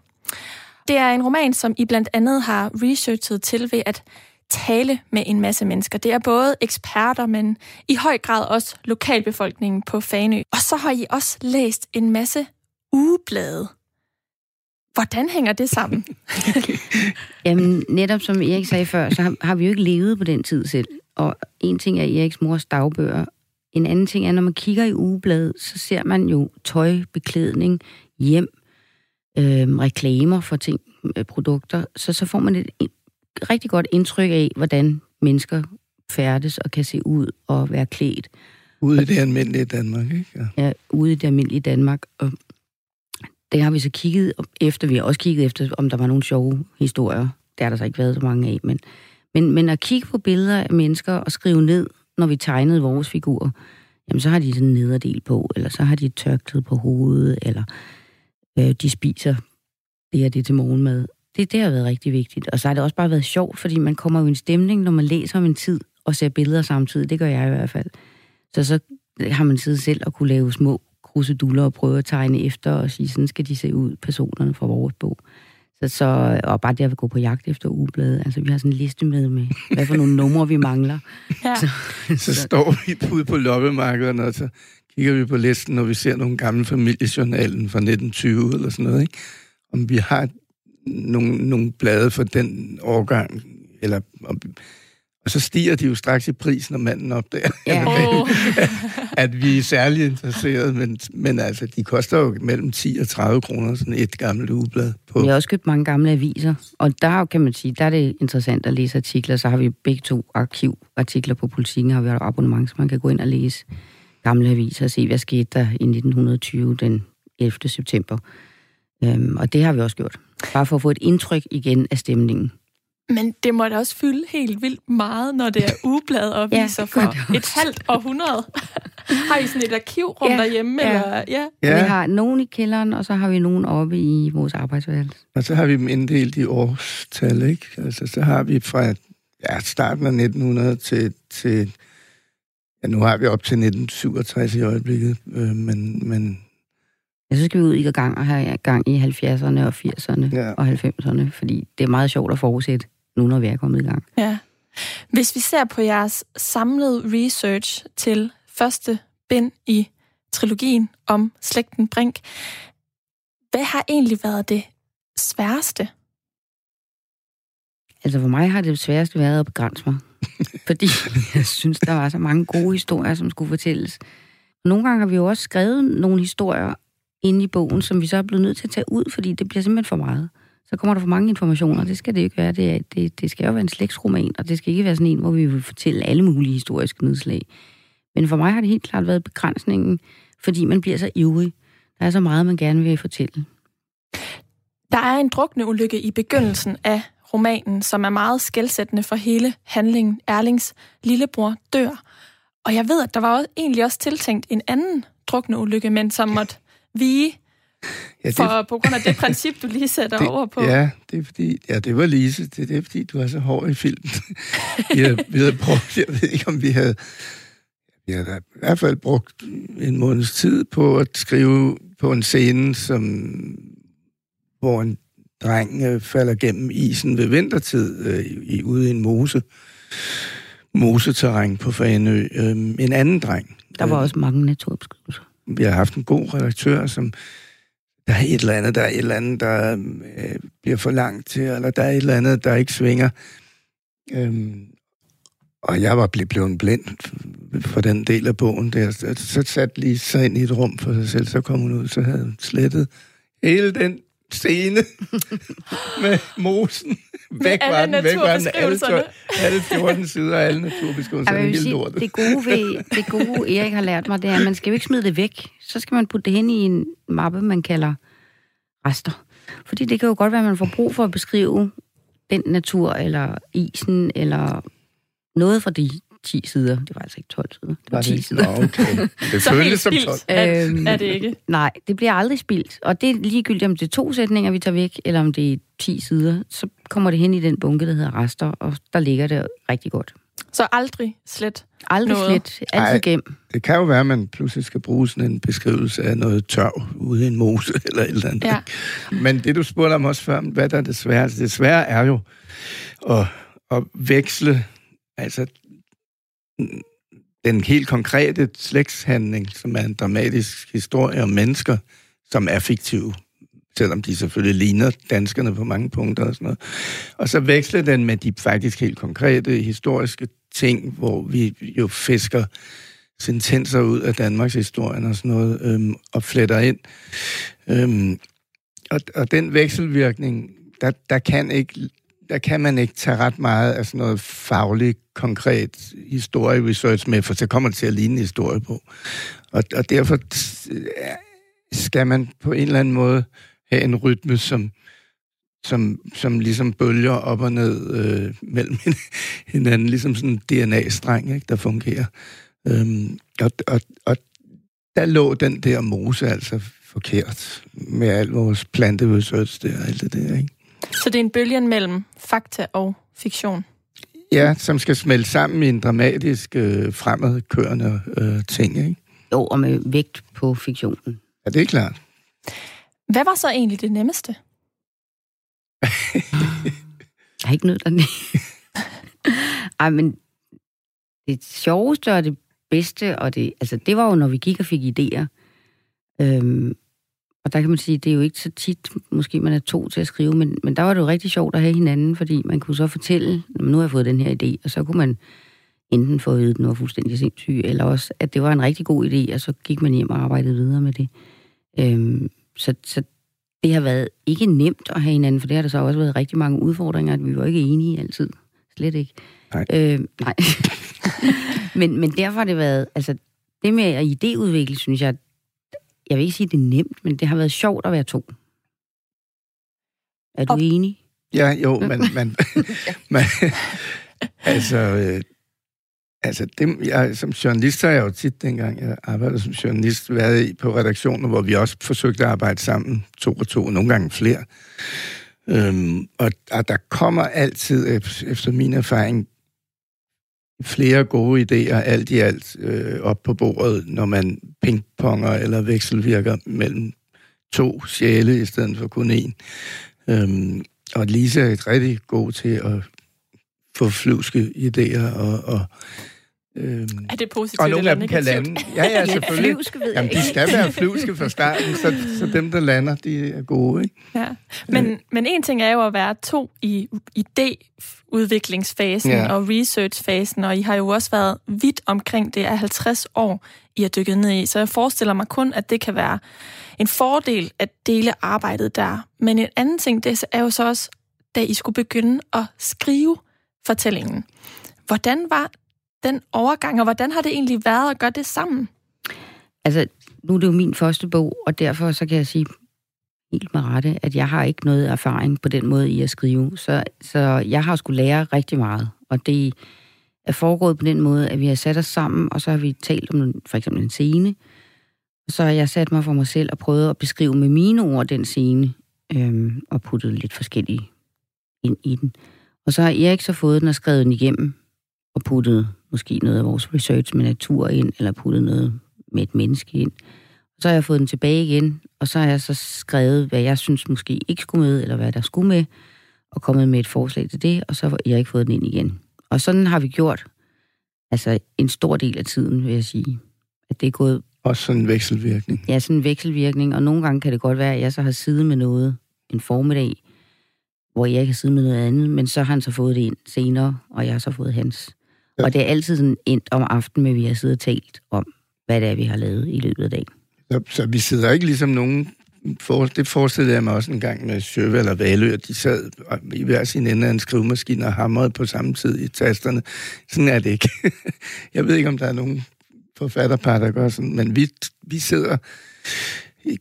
Det er en roman, som I blandt andet har researchet til ved at tale med en masse mennesker. Det er både eksperter, men i høj grad også lokalbefolkningen på Fanø. Og så har I også læst en masse ugeblade. Hvordan hænger det sammen? (laughs) Jamen, netop som Erik sagde før, så har, har vi jo ikke levet på den tid selv. Og en ting er Eriks mors dagbøger. En anden ting er, når man kigger i ugebladet, så ser man jo tøj, beklædning, hjem, øh, reklamer for ting, øh, produkter. Så, så får man et, et rigtig godt indtryk af, hvordan mennesker færdes og kan se ud og være klædt. Ude i det almindelige Danmark, ikke? Ja. ja, ude i det almindelige Danmark. Og det har vi så kigget efter. Vi har også kigget efter, om der var nogle sjove historier. Det har der så ikke været så mange af. Men, men, men at kigge på billeder af mennesker og skrive ned, når vi tegnede vores figurer, jamen så har de sådan en nederdel på, eller så har de et tørklæde på hovedet, eller øh, de spiser det er det til morgenmad. Det, det har været rigtig vigtigt. Og så har det også bare været sjovt, fordi man kommer jo i en stemning, når man læser om en tid og ser billeder samtidig. Det gør jeg i hvert fald. Så så har man siddet selv og kunne lave små kruseduller og prøve at tegne efter og sige, sådan skal de se ud, personerne fra vores bog. Så, så, og bare det at gå på jagt efter ugebladet. Altså, vi har sådan en liste med, med hvad for nogle numre vi mangler. (laughs) Ja. Så, så, (laughs) så står vi ude på loppemarkederne, og så kigger vi på listen, når vi ser nogle gamle familiejournalen fra 1920 eller sådan noget, ikke? Om vi har nogle, nogle blade for den årgang, eller om, og så stiger de jo straks i pris, når manden opdager, ja. (laughs) oh. (laughs) at vi er særlig interesserede, men, men altså, de koster jo mellem 10 og 30 kroner, sådan et gammelt ugeblad. På. Vi har også købt mange gamle aviser, og der kan man sige, der er det interessant at læse artikler, så har vi begge to arkivartikler på politikken, har vi et abonnement, så man kan gå ind og læse gamle aviser og se, hvad skete der i 1920, den 11. september. Øhm, og det har vi også gjort. Bare for at få et indtryk igen af stemningen. Men det må da også fylde helt vildt meget, når det er (laughs) ugeblad og viser ja, for et halvt århundrede. (laughs) har I sådan et arkivrum ja, derhjemme? Ja. Eller? Ja. ja. Vi har nogen i kælderen, og så har vi nogen oppe i vores arbejdsværelse. Og så har vi dem inddelt i årstal, ikke? Altså, så har vi fra ja, starten af 1900 til, til ja, nu har vi op til 1967 i øjeblikket, øh, men, men Ja, så skal vi ud i gang og have gang i 70'erne og 80'erne ja. og 90'erne, fordi det er meget sjovt at forudsætte, nu når vi er kommet i gang. Ja. Hvis vi ser på jeres samlede research til første bind i trilogien om slægten Brink, hvad har egentlig været det sværeste? Altså for mig har det sværeste været at begrænse mig. (laughs) fordi jeg synes, der var så mange gode historier, som skulle fortælles. Nogle gange har vi jo også skrevet nogle historier inde i bogen, som vi så er blevet nødt til at tage ud, fordi det bliver simpelthen for meget. Så kommer der for mange informationer, det skal det ikke være. Det, er, det, det skal jo være en slægtsroman, og det skal ikke være sådan en, hvor vi vil fortælle alle mulige historiske nedslag. Men for mig har det helt klart været begrænsningen, fordi man bliver så ivrig. Der er så meget, man gerne vil fortælle. Der er en drukne ulykke i begyndelsen af romanen, som er meget skældsættende for hele handlingen. Erlings lillebror dør. Og jeg ved, at der var egentlig også tiltænkt en anden drukne ulykke, men som måtte vige Ja, det, for, på grund af det princip, du lige sætter (laughs) det, over på. Ja, det er fordi, ja, det var Lise. Det, det er fordi, du er så hård i filmen. (laughs) vi, havde, vi havde brugt, jeg ved ikke, om vi havde, vi havde i hvert fald brugt en måneds tid på at skrive på en scene, som, hvor en dreng øh, falder gennem isen ved vintertid øh, i, ude i en mose. Moseterræn på Fanø. Øh, en anden dreng. Der var øh, også mange naturbeskrivelser vi har haft en god redaktør, som der er et eller andet, der er et eller andet, der øh, bliver for langt til, eller der er et eller andet, der ikke svinger. Øhm, og jeg var blevet blind for den del af bogen der. Så satte lige sig ind i et rum for sig selv, så kom hun ud, så havde hun slettet hele den scene (laughs) med mosen. Væk var den, væk var den. Alle, alle 14 sider af alle naturbeskrivelser. Ja, helt lortet. Det gode, ved, det gode, Erik har lært mig, det er, at man skal jo ikke smide det væk. Så skal man putte det hen i en mappe, man kalder rester. Fordi det kan jo godt være, at man får brug for at beskrive den natur, eller isen, eller noget fra de 10 sider. Det var altså ikke 12 sider. Det var, Var 10 det? sider. Nå, okay. (laughs) Det Så føles som spildt 12. er, Øhm, er det ikke. Nej, det bliver aldrig spildt. Og det er ligegyldigt, om det er to sætninger, vi tager væk, eller om det er 10 sider. Så kommer det hen i den bunke, der hedder rester, og der ligger det rigtig godt. Så aldrig slet. Aldrig Noget. slet. Altid gem. Det kan jo være, at man pludselig skal bruge sådan en beskrivelse af noget tørv ude i en mose (laughs) eller et eller andet. Ja. Men det, du spurgte om også før, hvad der er det svære? Det svære er jo at, at veksle altså, den helt konkrete slægtshandling, som er en dramatisk historie om mennesker, som er fiktive, selvom de selvfølgelig ligner danskerne på mange punkter og sådan noget. Og så veksler den med de faktisk helt konkrete historiske ting, hvor vi jo fisker sentenser ud af Danmarks historien og sådan noget, øhm, og fletter ind. Øhm, og, og den vekselvirkning, der, der, kan ikke, der kan man ikke tage ret meget af sådan noget faglig, konkret historieresearch med, for så kommer det til at ligne en historie på. Og, og derfor øh, skal man på en eller anden måde have en rytme, som, som, som ligesom bølger op og ned øh, mellem hinanden, ligesom sådan en DNA-streng, ikke, der fungerer. Øhm, og, og, og der lå den der mose altså forkert med al vores planteresearch der og alt det der, ikke? Så det er en bølgen mellem fakta og fiktion. Ja, som skal smelte sammen i en dramatisk, øh, fremadkørende øh, ting, ikke? Jo, og med vægt på fiktionen. Ja, det er klart. Hvad var så egentlig det nemmeste? (laughs) Jeg har ikke nødt den. (laughs) Ej, men det sjoveste og det bedste, og det, altså, det var jo, når vi gik og fik idéer. Øhm, og der kan man sige, det er jo ikke så tit, måske man er to til at skrive, men, men der var det jo rigtig sjovt at have hinanden, fordi man kunne så fortælle, "Nå, nu har jeg fået den her idé, og så kunne man enten få at den var fuldstændig sindssyg, eller også, at det var en rigtig god idé, og så gik man hjem og arbejdede videre med det. Øhm, så, så det har været ikke nemt at have hinanden, for det har der så også været rigtig mange udfordringer, at vi var ikke enige altid. Slet ikke. Nej. Øh, nej. (laughs) men, men derfor har det været, altså det med at idéudvikle, synes jeg, jeg vil ikke sige, det er nemt, men det har været sjovt at være to. Er du Og- enig? Ja, jo, men, (laughs) men, (laughs) men altså, øh, altså det, jeg, som journalist har jeg jo tit, dengang jeg arbejdede som journalist, været i på redaktioner, hvor vi også forsøgte at arbejde sammen, to og to, nogle gange flere. Øhm, og, og der kommer altid, ef- efter min erfaring, flere gode idéer, alt i alt, øh, op på bordet, når man pingponger eller vekselvirker mellem to sjæle i stedet for kun én. Øhm, og Lisa er rigtig god til at få flyvske idéer, og, og, øhm, Er det positivt og nogle af dem kan lande. Ja, ja, selvfølgelig. Flyvske ved Jamen, de skal være flyvske fra starten, så, så dem, der lander, de er gode, ikke? Ja. Men, men en ting er jo at være to i idéudviklingsfasen Ja. ja. og researchfasen, og I har jo også været vidt omkring det af 50 år, I har dykket ned i. Så jeg forestiller mig kun, at det kan være en fordel at dele arbejdet der. Men en anden ting, det er jo så også, da I skulle begynde at skrive fortællingen. Hvordan var den overgang, og hvordan har det egentlig været at gøre det sammen? Altså, nu er det jo min første bog, og derfor så kan jeg sige helt med rette, at jeg har ikke noget erfaring på den måde i at skrive. Så, så jeg har skulle lære rigtig meget. Og det er foregået på den måde, at vi har sat os sammen, og så har vi talt om for eksempel en scene. Så har jeg sat mig for mig selv og prøvet at beskrive med mine ord den scene, øhm, og puttet lidt forskellige ind i den. Og så har Erik så fået den og skrevet den igennem, og puttet måske noget af vores research med natur ind, eller puttet noget med et menneske ind. Så har jeg fået den tilbage igen, og så har jeg så skrevet, hvad jeg synes måske ikke skulle med, eller hvad der skulle med, og kommet med et forslag til det, og så har jeg ikke fået den ind igen. Og sådan har vi gjort, altså en stor del af tiden, vil jeg sige. At det er gået, Også sådan en vekselvirkning. ja, sådan en vekselvirkning, og nogle gange kan det godt være, at jeg så har siddet med noget en formiddag, hvor jeg ikke har siddet med noget andet, men så har han så fået det ind senere, og jeg har så fået hans. Ja. Og det er altid sådan endt om aftenen, med vi har siddet og talt om, hvad det er, vi har lavet i løbet af dagen. Så, så vi sidder ikke ligesom nogen... For, det forestillede jeg mig også en gang med Sjøve eller Valø, at de sad i hver sin ende af en skrivemaskine og hamrede på samme tid i tasterne. Sådan er det ikke. (laughs) jeg ved ikke, om der er nogen forfatterpar, der gør sådan, men vi, vi sidder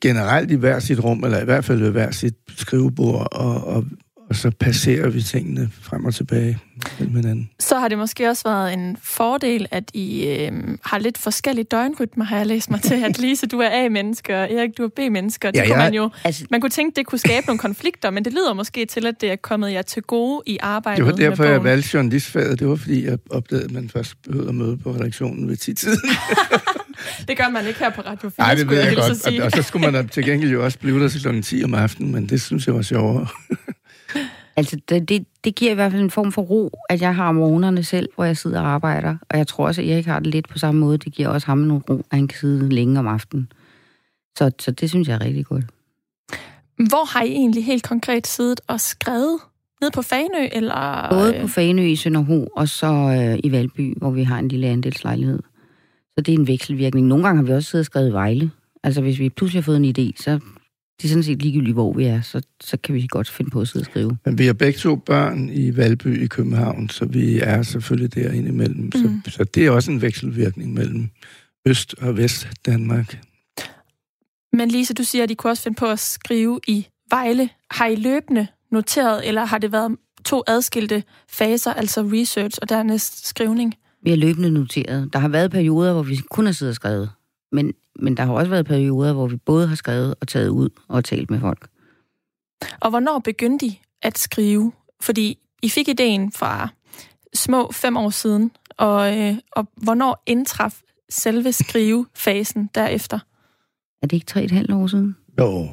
generelt i hver sit rum, eller i hvert fald ved hver sit skrivebord, og, og, og så passerer vi tingene frem og tilbage. mellem hinanden. Så har det måske også været en fordel, at I øh, har lidt forskellige døgnrytmer, har jeg læst mig til. At Lise, du er A-menneske, og Erik, du er B-menneske. Det Ja, kunne jeg- man jo... Altså, Man kunne tænke, det kunne skabe nogle konflikter, men det lyder måske til, at det er kommet jer til gode i arbejdet Det var derfor, med jeg valgte journalistfaget. Det var, fordi jeg opdagede, at man først behøvede at møde på redaktionen ved 10-tiden. (laughs) Det gør man ikke her på Radio 4, Nej, det ved jeg at godt. Og, og så skulle man til gengæld jo også blive der til kl. 10 om aftenen, men det synes jeg var sjovere. (laughs) Altså, det, det, det giver i hvert fald en form for ro, at jeg har morgenerne selv, hvor jeg sidder og arbejder. Og jeg tror også, at Erik har det lidt på samme måde. Det giver også ham nogle ro, at han kan sidde længe om aftenen. Så, så det synes jeg er rigtig godt. Hvor har I egentlig helt konkret siddet og skrevet? Nede på Fanø, eller... Både øh, på Fanø i Sønderho, og så øh, i Valby, hvor vi har en lille andelslejlighed. Så det er en vekselvirkning. Nogle gange har vi også siddet og skrevet i Vejle. Altså, hvis vi pludselig har fået en idé, så det er sådan set ligegyldigt, hvor vi er, så, så kan vi godt finde på at sidde og skrive. Men vi har begge to børn i Valby i København, så vi er selvfølgelig derinde imellem. Mm. Så, så det er også en vekselvirkning mellem Øst- og Vest-Danmark. Men Lise, du siger, at I kunne også finde på at skrive i Vejle. Har I løbende noteret, eller har det været to adskilte faser, altså research og dernæst skrivning? Vi har løbende noteret. Der har været perioder, hvor vi kun har siddet og skrevet. Men, men der har også været perioder, hvor vi både har skrevet og taget ud og talt med folk. Og hvornår begyndte I at skrive? Fordi I fik ideen fra små fem år siden, og, øh, og hvornår indtraf selve skrivefasen derefter? Er det ikke tre et halvt år siden? Jo,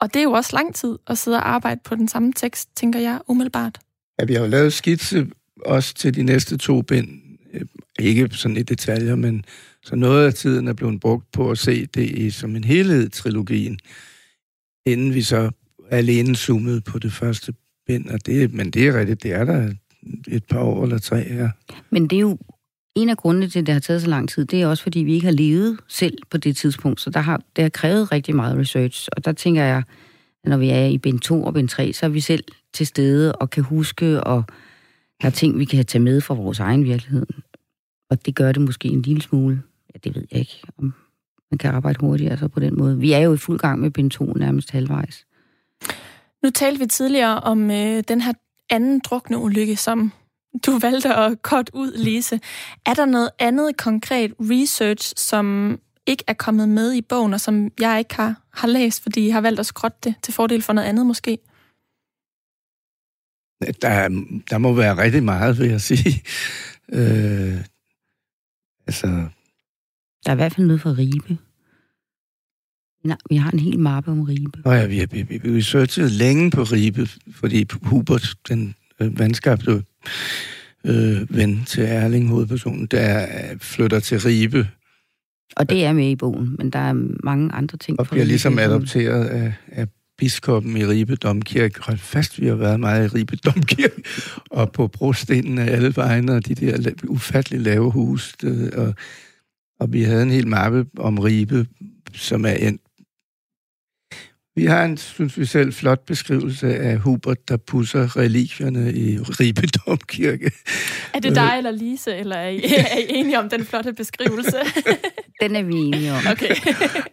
Og det er jo også lang tid at sidde og arbejde på den samme tekst, tænker jeg umiddelbart. ja, vi har jo lavet skitse også til de næste to bind. Øh, Ikke sådan i detaljer, men så noget af tiden er blevet brugt på at se det i, som en helhed trilogien, inden vi så alene zoomede på det første bind. Og det, men det er rigtigt, det er der et par år eller tre her. Men det er jo en af grundene til, at det har taget så lang tid, det er også, fordi vi ikke har levet selv på det tidspunkt. Så der har, det har krævet rigtig meget research. Og der tænker jeg, at når vi er i bind 2 og bind 3, så er vi selv til stede og kan huske, og der er ting, vi kan tage med fra vores egen virkelighed. Og det gør det måske en lille smule. Ja, det ved jeg ikke, om man kan arbejde hurtigere så på den måde. Vi er jo i fuld gang med bind 2 nærmest halvvejs. Nu talte vi tidligere om øh, den her anden drukne ulykke, som du (laughs) valgte at korte ud, Lise. Er der noget andet konkret research, som ikke er kommet med i bogen, og som jeg ikke har, har læst, fordi I har valgt at skrotte det til fordel for noget andet måske? Der, er- der må være rigtig meget, vil jeg sige. Øh, altså, Der er i hvert fald noget for Ribe. Nej, vi har en hel mappe om Ribe. Nå ja, vi har vi, vi, vi researchede længe på Ribe, fordi Hubert, den øh, vandskabte øh, ven til Erling, hovedpersonen, der øh, flytter til Ribe Og det er med i bogen, men der er mange andre ting. og fra bliver Ribe ligesom adopteret af, af biskoppen i Ribe Domkirke. Hold fast, vi har været meget i Ribe Domkirke, og på brostenen af alle vegne, og de der ufattelig lave hus. øh, Og, og vi havde en hel mappe om Ribe, som er en... Vi har en, synes vi selv, flot beskrivelse af Hubert, der pusser relikvierne i Ribe Domkirke. Er det dig eller Lise, eller er I, (laughs) er I enige om den flotte beskrivelse? (laughs) Den er vi enige om. Okay.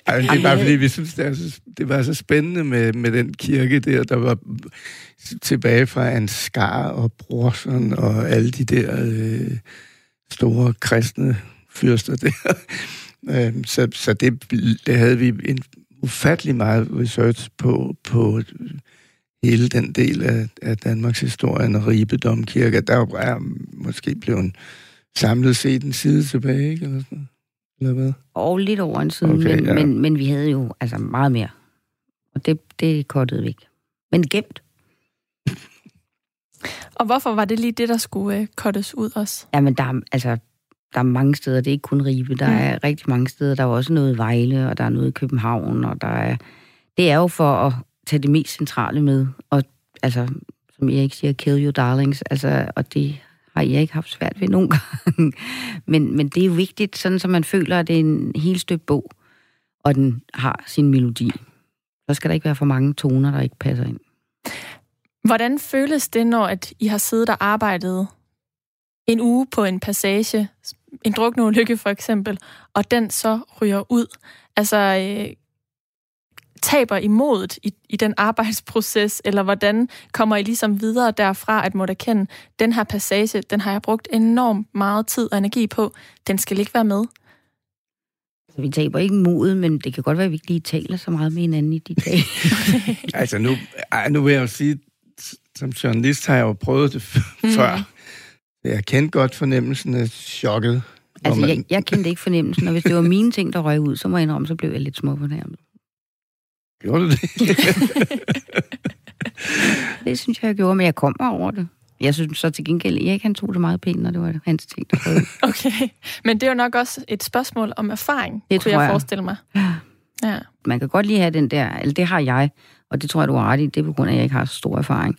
Ej, det er bare fordi, vi synes, det, er så, det var så spændende med, med den kirke der, der var tilbage fra Ansgar og Brorson og alle de der øh, store kristne fyrster der. (laughs) Øhm, så så det, det havde vi en ufattelig meget research på, på hele den del af, af Danmarks historie og Ribe Domkirke. Der er måske blevet samlet set en side tilbage, ikke? Eller, sådan. Eller hvad? Og lidt over en side, Okay, men, ja. men, men vi havde jo altså meget mere. Og det, det er kortet væk. Men gemt. (laughs) Og hvorfor var det lige det, der skulle øh, cuttes ud også? Jamen, der er, altså, der er mange steder, det er ikke kun Ribe. Der Mm. er rigtig mange steder. Der er også noget i Vejle, og der er noget i København, og der er... Det er jo for at tage det mest centrale med. Og altså, som Erik siger, kill your darlings. Altså, og det har jeg ikke haft svært ved nogen (laughs) gange. men, men det er jo vigtigt, sådan så man føler, at det er en helt støbt bog, og den har sin melodi. Så skal der ikke være for mange toner, der ikke passer ind. Hvordan føles det, når at I har siddet og arbejdet en uge på en passage, en drukneulykke for eksempel, og den så ryger ud? Altså, øh, taber I modet i, i den arbejdsproces, eller hvordan kommer I ligesom videre derfra, at måtte erkende, den her passage, den har jeg brugt enormt meget tid og energi på, den skal ikke være med? Vi taber ikke modet, men det kan godt være, at vi ikke lige taler så meget med hinanden i de dage. (laughs) altså nu, ej, nu vil jeg jo sige, som journalist har jeg jo prøvet det mm. før. Jeg kendte godt fornemmelsen af chokket. Altså, man... jeg, jeg kendte ikke fornemmelsen, og hvis det var mine ting, der røg ud, så må jeg indrømme, så blev jeg lidt småfornærmet. Gjorde du det? (laughs) det synes jeg, jeg gjorde, men jeg kom over det. Jeg synes så til gengæld, Erik han tog det meget pænt, og det var hans ting, der (laughs) Okay, men det er jo nok også et spørgsmål om erfaring, det kunne jeg, jeg forestille mig. Ja. Man kan godt lige have den der, eller det har jeg, og det tror jeg, du har ret i, det er på grund af, at jeg ikke har så stor erfaring.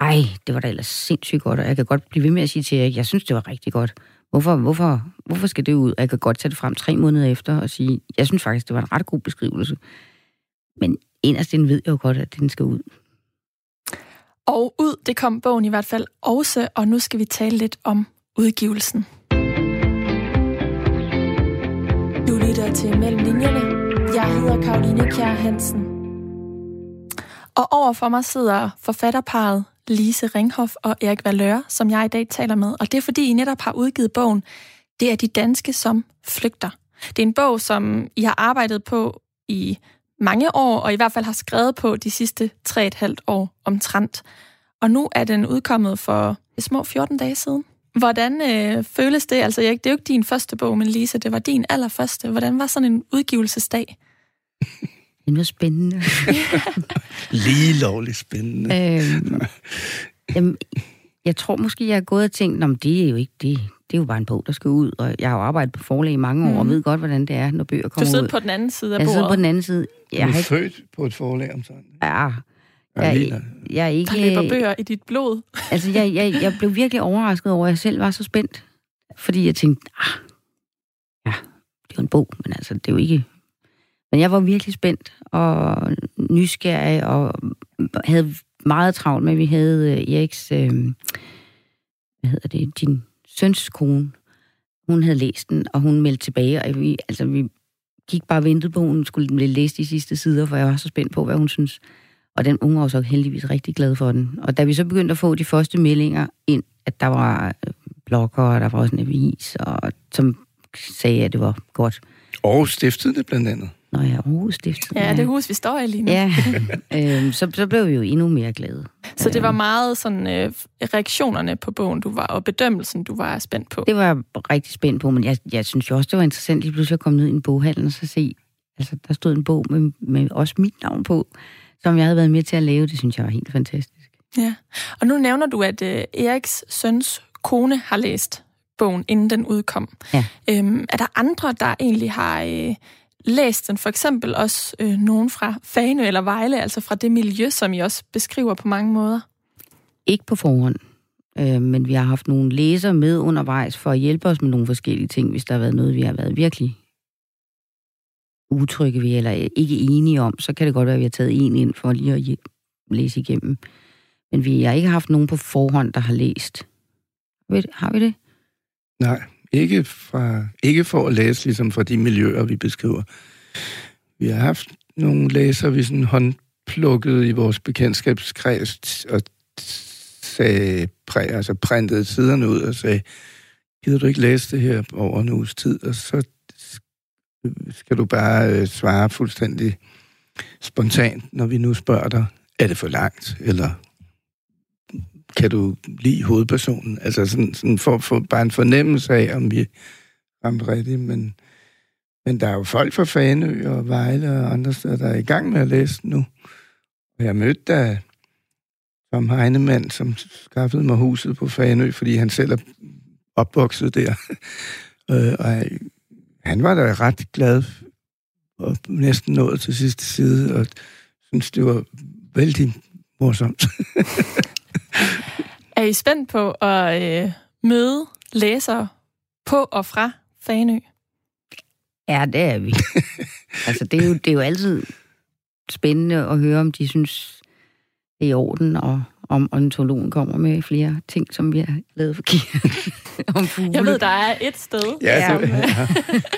Ej, det var da ellers sindssygt godt, og jeg kan godt blive ved med at sige til jer, jeg synes, det var rigtig godt. Hvorfor, hvorfor, hvorfor skal det ud? Jeg kan godt tage det frem tre måneder efter og sige, jeg synes faktisk, det var en ret god beskrivelse. Men inderst ved jeg jo godt, at den skal ud. Og ud, det kom bogen i hvert fald også, og nu skal vi tale lidt om udgivelsen. Du lytter til Mellem Linjerne. Jeg hedder Karoline Kjær Hansen. Og over for mig sidder forfatterparet Lise Ringhoff og Erik Valør, som jeg i dag taler med. Og det er fordi, I netop har udgivet bogen Det er de danske, som flygter. Det er en bog, som I har arbejdet på i mange år, og i hvert fald har skrevet på de sidste 3,5 år omtrent. Og nu er den udkommet for små 14 dage siden. Hvordan øh, føles det? Altså, Erik, det er jo ikke din første bog, men Lise, det var din allerførste. Hvordan var sådan en udgivelsesdag? (laughs) Det var spændende. (laughs) Lige lovligt spændende. Øhm, jamen, jeg tror måske, jeg er gået og tænkt, om det er jo ikke det. Det er jo bare en bog, der skal ud, og jeg har jo arbejdet på forlag i mange år, mm. og ved godt, hvordan det er, når bøger kommer ud. Du sidder ud. på den anden side af bordet. Jeg sidder på den anden side. Jeg du er ikke... født på et forlag om sådan. Ja, jeg, jeg, jeg er ikke... Der løber bøger i dit blod. (laughs) altså, jeg, jeg, jeg blev virkelig overrasket over, at jeg selv var så spændt. Fordi jeg tænkte, ah, ja, det er jo en bog, men altså, det er jo ikke men jeg var virkelig spændt og nysgerrig og havde meget travlt med, at vi havde øh, Eriks, øh, hvad hedder det, din søns kone. Hun havde læst den, og hun meldte tilbage, og vi, altså, vi gik bare og ventede på, at hun skulle læse de sidste sider, for jeg var så spændt på, hvad hun synes. Og den unge var så heldigvis rigtig glad for den. Og da vi så begyndte at få de første meldinger ind, at der var øh, blogger, og der var også en avis, og, som sagde, at det var godt. Og stiftede det blandt andet. Nå ja, Aarhus Stift. Ja, det hus, vi står i lige nu. Ja, (laughs) øhm, så, så blev vi jo endnu mere glade. Så det var øhm. meget sådan øh, reaktionerne på bogen, du var, og bedømmelsen, du var spændt på? Det var jeg rigtig spændt på, men jeg, jeg synes jo også, det var interessant lige pludselig at komme ned i en boghandel og så se, altså der stod en bog med, med også mit navn på, som jeg havde været med til at lave. Det synes jeg var helt fantastisk. Ja, og nu nævner du, at øh, Eriks søns kone har læst bogen, inden den udkom. Ja. Øhm, er der andre, der egentlig har... Øh, læst den, for eksempel også øh, nogen fra Fane eller Vejle, altså fra det miljø, som I også beskriver på mange måder? Ikke på forhånd, øh, men vi har haft nogle læsere med undervejs for at hjælpe os med nogle forskellige ting, hvis der har været noget, vi har været virkelig utrygge ved, eller ikke enige om, så kan det godt være, at vi har taget en ind for lige at læse igennem. Men vi har ikke haft nogen på forhånd, der har læst. Har vi det? Nej. Ikke, fra, ikke for at læse ligesom fra de miljøer, vi beskriver. Vi har haft nogle læser, vi sådan håndplukkede i vores bekendtskabskreds og sagde, præ, altså printede siderne ud og sagde, gider du ikke læse det her over en uges tid? Og så skal du bare øh, svare fuldstændig spontant, når vi nu spørger dig, er det for langt, eller kan du lide hovedpersonen? Altså sådan, sådan for, for bare en fornemmelse af, om vi ramte rigtigt, men, men der er jo folk fra Fanø og Vejle og andre steder, der er i gang med at læse nu. Og jeg mødte da Tom Heinemann, som skaffede mig huset på Fanø, fordi han selv er opvokset der. (laughs) Øh, og han var da ret glad og næsten nået til sidste side, og synes det var vældig morsomt. (laughs) (laughs) Er I spændt på at øh, møde læsere på og fra Fanø? Ja, det er vi. (laughs) altså, det er, jo, det er jo altid spændende at høre, om de synes, det er i orden at, om ornitologen kommer med flere ting, som vi har lavet forkert om fugle. (laughs) Jeg ved, der er et sted. Ja, så, ja.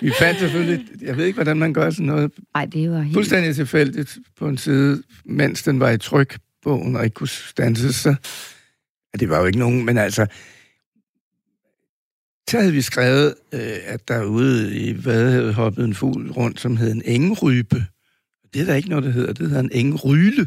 Vi fandt selvfølgelig... Jeg ved ikke, hvordan man gør sådan noget. Nej, det var helt... Fuldstændig tilfældigt på en side, mens den var i bogen og ikke kunne stanse Så, ja, det var jo ikke nogen, men altså... Så havde vi skrevet, øh, at derude i Vadehavet hoppede en fugl rundt, som hed en engrybe. Det er der ikke noget, der hedder. Det hedder en engryle.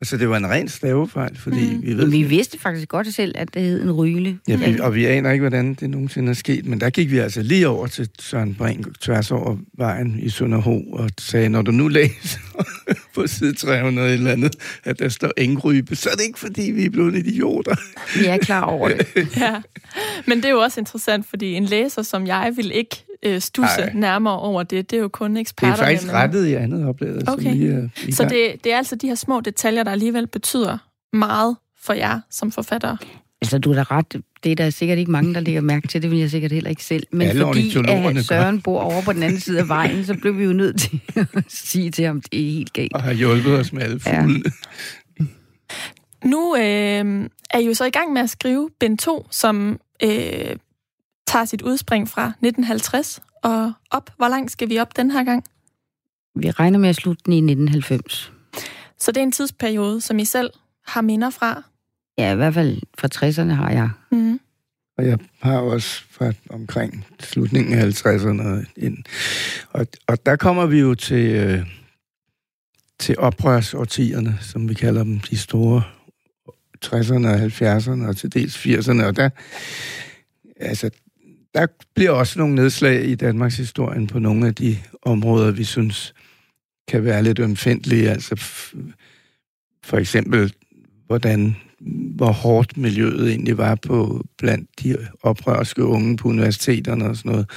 Altså, det var en ren stavefejl, fordi Mm. vi ved... Vi vidste faktisk godt selv, at det hed en ryle. Ja, vi, og vi aner ikke, hvordan det nogensinde er sket, men der gik vi altså lige over til Søren Brink tværs over vejen i Sønderho og sagde, når du nu læser (laughs) på side 300 eller andet, at der står engrybe, så er det ikke, fordi vi er blevet idioter. Vi er klar over det. (laughs) Ja. Men det er jo også interessant, fordi en læser som jeg vil ikke øh, stusse Ej. nærmere over det. Det er jo kun Det eksperter. er faktisk rettet i andet oplaget, Okay. som lige er i Så det, det er altså de her små detaljer, der alligevel betyder meget for jer som forfattere. Altså, du er da ret. Det er der sikkert ikke mange, der lægger mærke til. Det vil jeg sikkert heller ikke selv. Men Alle fordi at Søren bor over på den anden side af vejen, så blev vi jo nødt til (laughs) at sige til ham, det er helt galt. Og har hjulpet os med alle Ja. fuglene. Nu øh, er I jo så i gang med at skrive Bind 2, som øh, tager sit udspring fra 1950 og op. Hvor langt skal vi op den her gang? Vi regner med at slutte den i 1990. Så det er en tidsperiode, som I selv har minder fra. Ja, i hvert fald fra 60'erne har jeg. Mm. Og jeg har også fra omkring slutningen af 50'erne ind. Og, og der kommer vi jo til, øh, til oprørsårtierne, som vi kalder dem, de store 60'erne og 70'erne og til dels 80'erne. Og der, altså, der bliver også nogle nedslag i Danmarks historien på nogle af de områder, vi synes kan være lidt ømfindtlige. Altså f- for eksempel, hvordan hvor hårdt miljøet egentlig var på blandt de oprørske unge på universiteterne og sådan noget,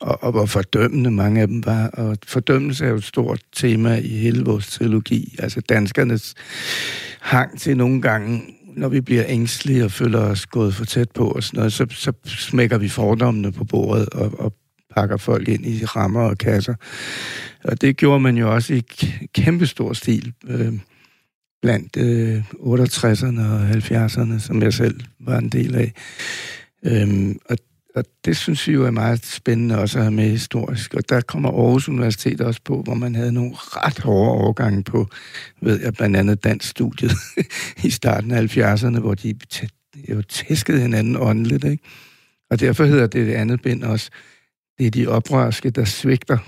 og, og hvor fordømmende mange af dem var. Og fordømmelse er jo et stort tema i hele vores trilogi. Altså danskernes hang til nogle gange, når vi bliver ængstelige og føler os gået for tæt på og sådan noget, så, så smækker vi fordommene på bordet og, og pakker folk ind i rammer og kasser. Og det gjorde man jo også i kæmpestor stil. Øh, blandt øh, 68'erne og 70'erne, som jeg selv var en del af. Øhm, og, og det synes vi jo er meget spændende også at have med historisk. Og der kommer Aarhus Universitet også på, hvor man havde nogle ret hårde overgange på, ved jeg, blandt andet dansk studiet (laughs) i starten af 70'erne, hvor de jo tæskede hinanden åndeligt. Ikke? Og derfor hedder det det andet bind også, det er de oprørske, der svigter.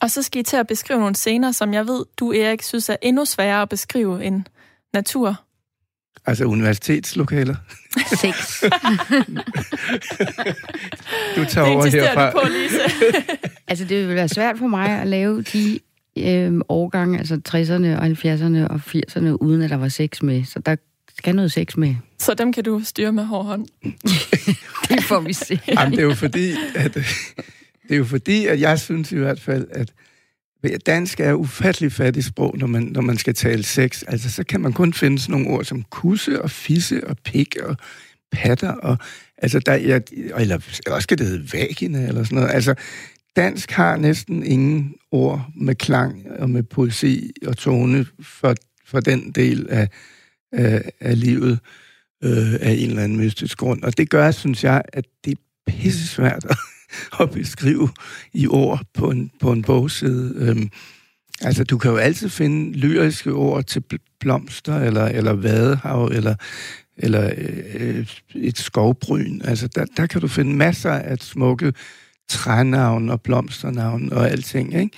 Og så skal I til at beskrive nogle scener, som jeg ved, du Erik synes er endnu sværere at beskrive end natur. Altså universitetslokaler. Seks. Du tager Det over herfra. du på, Lise. (laughs) altså, det vil være svært for mig at lave de øh, årgange, altså 60'erne og 70'erne og 80'erne, uden at der var sex med. Så der skal noget sex med. Så dem kan du styre med hård hånd. (laughs) Det får vi se. Jamen, det er jo fordi, at, det er jo fordi, at jeg synes i hvert fald, at dansk er ufattelig fattigt sprog, når man, når man skal tale sex. Altså, så kan man kun finde sådan nogle ord som kusse og fisse og pik og patter og altså der ja, eller også skal det hedde vagina eller sådan noget. Altså dansk har næsten ingen ord med klang og med poesi og tone for, for den del af, af, af livet øh, af en eller anden mystisk grund. Og det gør, synes jeg, at det er pisse svært at, (laughs) at beskrive i ord på en, på en bogside. Øhm, altså, du kan jo altid finde lyriske ord til blomster, eller, eller vadehav, eller, eller øh, et skovbryn. Altså, der, der kan du finde masser af smukke trænavn og blomsternavn og alting, ikke?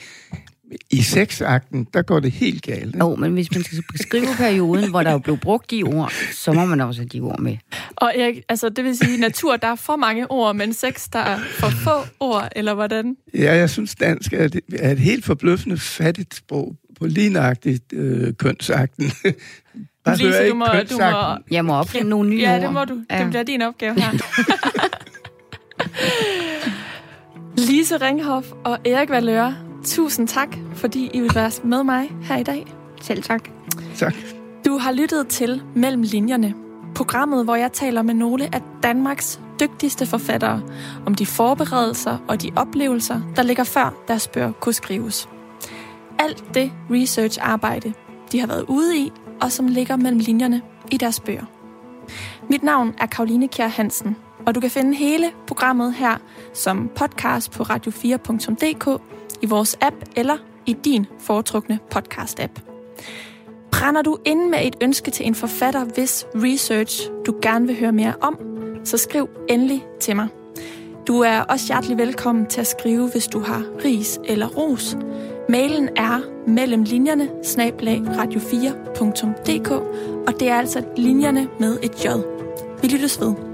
I seksakten, der går det helt galt. Jo, men hvis man skal beskrive perioden, hvor der jo blev brugt de ord, så må man også have de ord med. Og Erik, altså det vil sige, natur, der er for mange ord, men sex, der er for få ord, eller hvordan? Ja, jeg synes, dansk er et, er et helt forbløffende fattigt sprog på lignagtigt øh, kønsakten. (laughs) Bare Lise, du ikke må, du må, kønsakten. Jeg må opfinde nogle nye ja, ord. det må du. Det bliver din opgave her. (laughs) Lise Ringhoff og Erik Valøre, tusind tak, fordi I vil være med mig her i dag. Selv tak. Tak. Du har lyttet til Mellem Linjerne, programmet, hvor jeg taler med nogle af Danmarks dygtigste forfattere om de forberedelser og de oplevelser, der ligger før deres bøger kunne skrives. Alt det research-arbejde, de har været ude i, og som ligger mellem linjerne i deres bøger. Mit navn er Karoline Kjær Hansen, og du kan finde hele programmet her som podcast på radio4.dk, i vores app eller i din foretrukne podcast-app. Brænder du ind med et ønske til en forfatter, hvis research du gerne vil høre mere om, så skriv endelig til mig. Du er også hjertelig velkommen til at skrive, hvis du har ris eller ros. Mailen er mellem linjerne radio4.dk, og det er altså linjerne med et j. Vi lyttes ved.